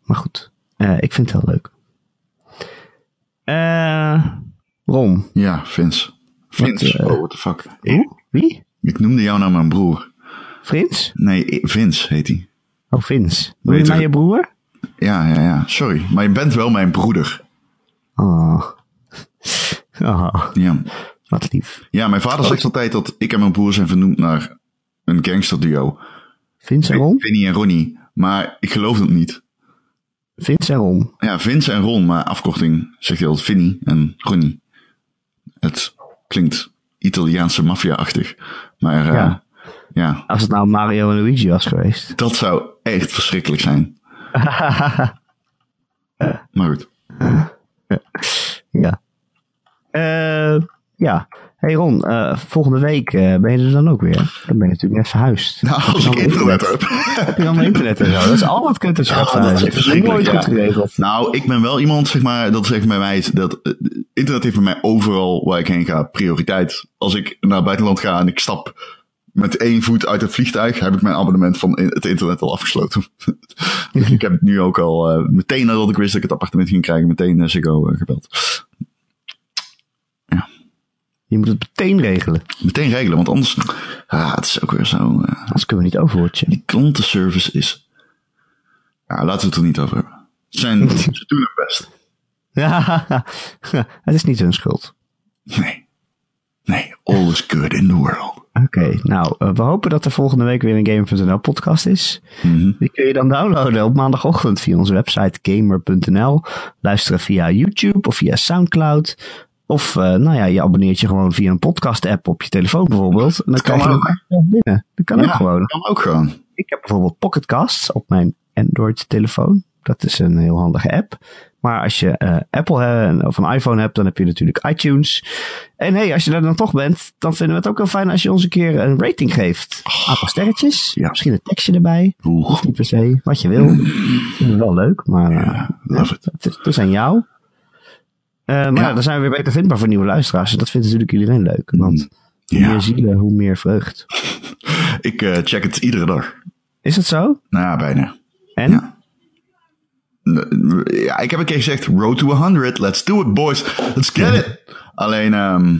Maar goed, eh, ik vind het heel leuk. Eh Ron. ja, Vince. Vince, eh, oh, what the fuck. Hoe? Wie? Ik noemde jou naar mijn broer. Frins? Nee, Vince heet hij. Oh, Vins. Noem je mij je- broer? Ja, ja, ja. Sorry. Maar je bent wel mijn broeder. Oh. [LAUGHS] oh, Ja. wat lief. Ja, mijn vader zegt altijd dat ik en mijn broer zijn vernoemd naar een gangsterduo. Vins en Ron? Vinnie en Ronnie. Maar ik geloof dat niet. Vins en Ron. Ja, Vince en Ron, maar afkorting zegt hij altijd Vinnie en Ronnie. Het klinkt Italiaanse maffia-achtig. Maar eh, Ja. ja. Als het nou Mario en Luigi was geweest. dat zou echt verschrikkelijk zijn. [LAUGHS] Maar goed. ja. Eh, ja. Hey Ron, eh, volgende week eh, ben je er dan ook weer. Dan ben je natuurlijk net verhuisd. Nou, als ik internet heb. Heb je dan internet [LAUGHS] en zo? Dat is al wat kut dat je gaat Oh, dat is nooit goed geregeld. Nou, ik ben wel iemand, zeg maar, dat zegt bij mij, dat eh, internet heeft bij mij overal waar ik heen ga prioriteit. Als ik naar het buitenland ga en ik stap met één voet uit het vliegtuig, heb ik mijn abonnement van het internet al afgesloten. [LAUGHS] dus ik heb het nu ook al, eh, meteen nadat ik wist dat ik het appartement ging krijgen, meteen uh, Ziggo eh, gebeld. Je moet het meteen regelen. Meteen regelen, want anders, ah, het is ook weer zo, eh, Anders kunnen we niet overwatchen. die klantenservice is, ja, laten we het er niet over hebben. Ze Zijn, [LAUGHS] ze doen hun best. Ja, [LAUGHS] het is niet hun schuld. Nee. Nee, all is good in the world. Oké, nou, eh, we hopen dat er volgende week weer een Gamer.nl podcast is. Mhm. Die kun je dan downloaden op maandagochtend via onze website gamer.nl. Luisteren via YouTube of via Soundcloud. Of, eh, nou ja, je abonneert je gewoon via een podcast app op je telefoon bijvoorbeeld. En dan kan je ook. binnen. Dat kan ook gewoon. Kan ook gewoon. Ik heb bijvoorbeeld Pocketcasts op mijn Android-telefoon. Dat is een heel handige app. Maar als je eh, Apple hebt of een iPhone hebt, dan heb je natuurlijk iTunes. En hey, als je er dan toch bent, dan vinden we het ook wel fijn als je ons een keer een rating geeft. Aantal sterretjes, Ja. misschien een tekstje erbij. Oeh, niet per se, wat je wil. [LAUGHS] Vinden we wel leuk, maar eh, love it. het is aan jou. Eh, maar ja. Dan zijn we weer beter vindbaar voor nieuwe luisteraars. En dat vindt natuurlijk iedereen leuk. Want hoe Ja. meer zielen, hoe meer vreugd. [LAUGHS] Ik eh, check het iedere dag. Is het zo? Nou ja, bijna. En? Ja. Ik heb een keer gezegd, road to 100, let's do it boys, let's get it. Alleen, ehm,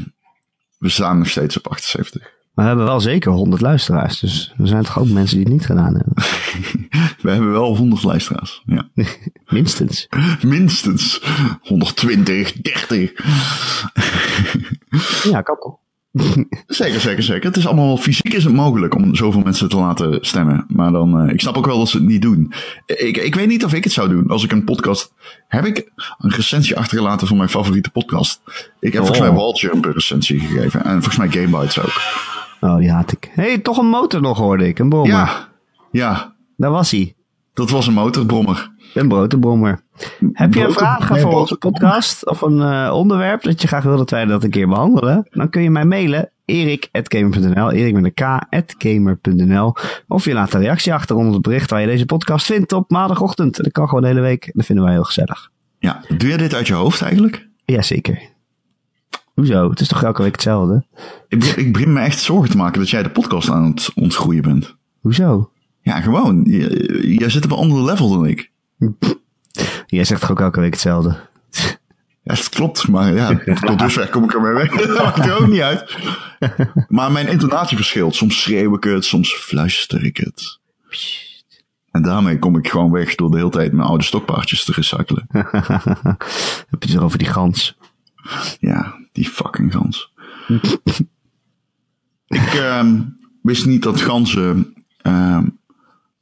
we staan nog steeds op 78. Maar we hebben wel zeker 100 luisteraars. Dus er zijn toch ook mensen die het niet gedaan hebben. [LAUGHS] We hebben wel 100 luisteraars. Ja. [LAUGHS] Minstens. Minstens 120, 30. Ja, kan toch? [LAUGHS] Zeker, zeker, zeker. Het is allemaal fysiek is het mogelijk om zoveel mensen te laten stemmen. Maar dan, eh, ik snap ook wel dat ze het niet doen. Ik, ik weet niet of ik het zou doen. Als ik een podcast, heb ik een recensie achtergelaten van mijn favoriete podcast. Ik heb volgens mij Walljump een recensie gegeven. En volgens mij Gamebites ook. Oh, die haat ik. Hé, hey, toch een motor nog hoorde ik. Een brommer. Ja, ja, Daar was hij. dat was een motorbrommer. Een broodbrommer. Heb je een vraag voor onze podcast? Of een eh, onderwerp dat je graag wil dat wij dat een keer behandelen? Dan kun je mij mailen. erik.gamer.nl Erik met een k.gamer.nl Of je laat een reactie achter onder het bericht waar je deze podcast vindt op maandagochtend. Dat kan gewoon de hele week. Dat vinden wij heel gezellig. Ja, doe je dit uit je hoofd eigenlijk? Jazeker. Hoezo? Het is toch elke week hetzelfde? Ik, be- ik begin me echt zorgen te maken dat jij de podcast aan het ontgroeien bent. Hoezo? Ja, gewoon. Jij zit op een ander level dan ik. Jij zegt toch ook elke week hetzelfde? Ja, dat klopt, maar ja, tot dusver kom ik ermee weg. [LAUGHS] Dat maakt er ook niet uit. Maar mijn intonatie verschilt. Soms schreeuw ik het, soms fluister ik het. En daarmee kom ik gewoon weg door de hele tijd mijn oude stokpaardjes te recyclen. [LAUGHS] Heb je het over die gans? Ja, die fucking gans. ik ehm, wist niet dat ganzen ehm,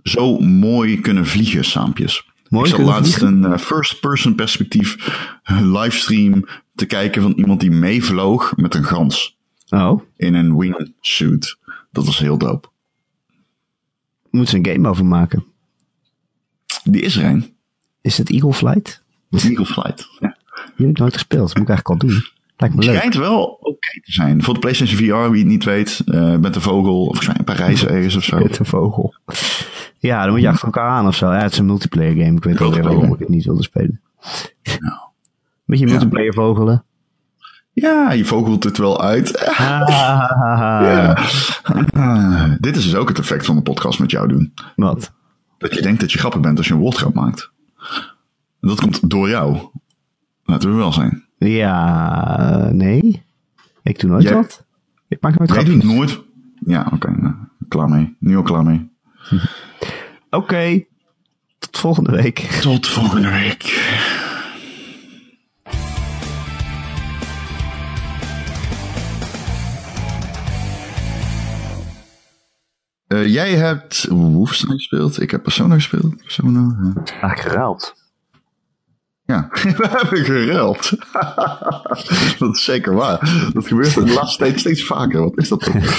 zo mooi kunnen vliegen, saampjes. Mooi ik zat kunnen laatst vliegen? een eh, first-person perspectief livestream te kijken van iemand die meevloog met een gans Oh. in een wingsuit. Dat was heel dope. Moeten ze een game over maken. Die is er een. Is het Eagle Flight? Eagle Flight. Ja. Die heb ik nooit gespeeld. Dat moet ik eigenlijk al doen. Lijkt me leuk. schijnt wel oké te zijn. Voor de PlayStation VR, wie het niet weet, eh met de vogel, of in Parijs [LAUGHS] ergens of zo. Met een vogel. Ja, dan moet je achter elkaar aan of zo. Ja, het is een multiplayer game. Ik weet alweer Multiplayer. waarom ik het niet wilde spelen. Beetje multiplayer vogelen. Ja, je vogelt het wel uit. Ah, [LAUGHS] Ah, dit is dus ook het effect van de podcast met jou doen. Wat? Dat je denkt dat je grappig bent als je een woordgrap maakt. Dat komt door jou. Laten we wel zijn. Ja, nee. Ik doe nooit Jij- wat. Ik maak nooit Jij grapjes. doet nooit... Ja, oké. nou, klaar mee. Nu al klaar mee. [LAUGHS] Oké. Tot volgende week. Tot volgende week. Eh, jij hebt Wolfenstein gespeeld. Ik heb Persona gespeeld. Persona. ja. Geruild. Ja, [LAUGHS] we hebben geruild. [LAUGHS] dat is zeker waar. Dat gebeurt de laatste tijd steeds vaker. Wat is dat toch?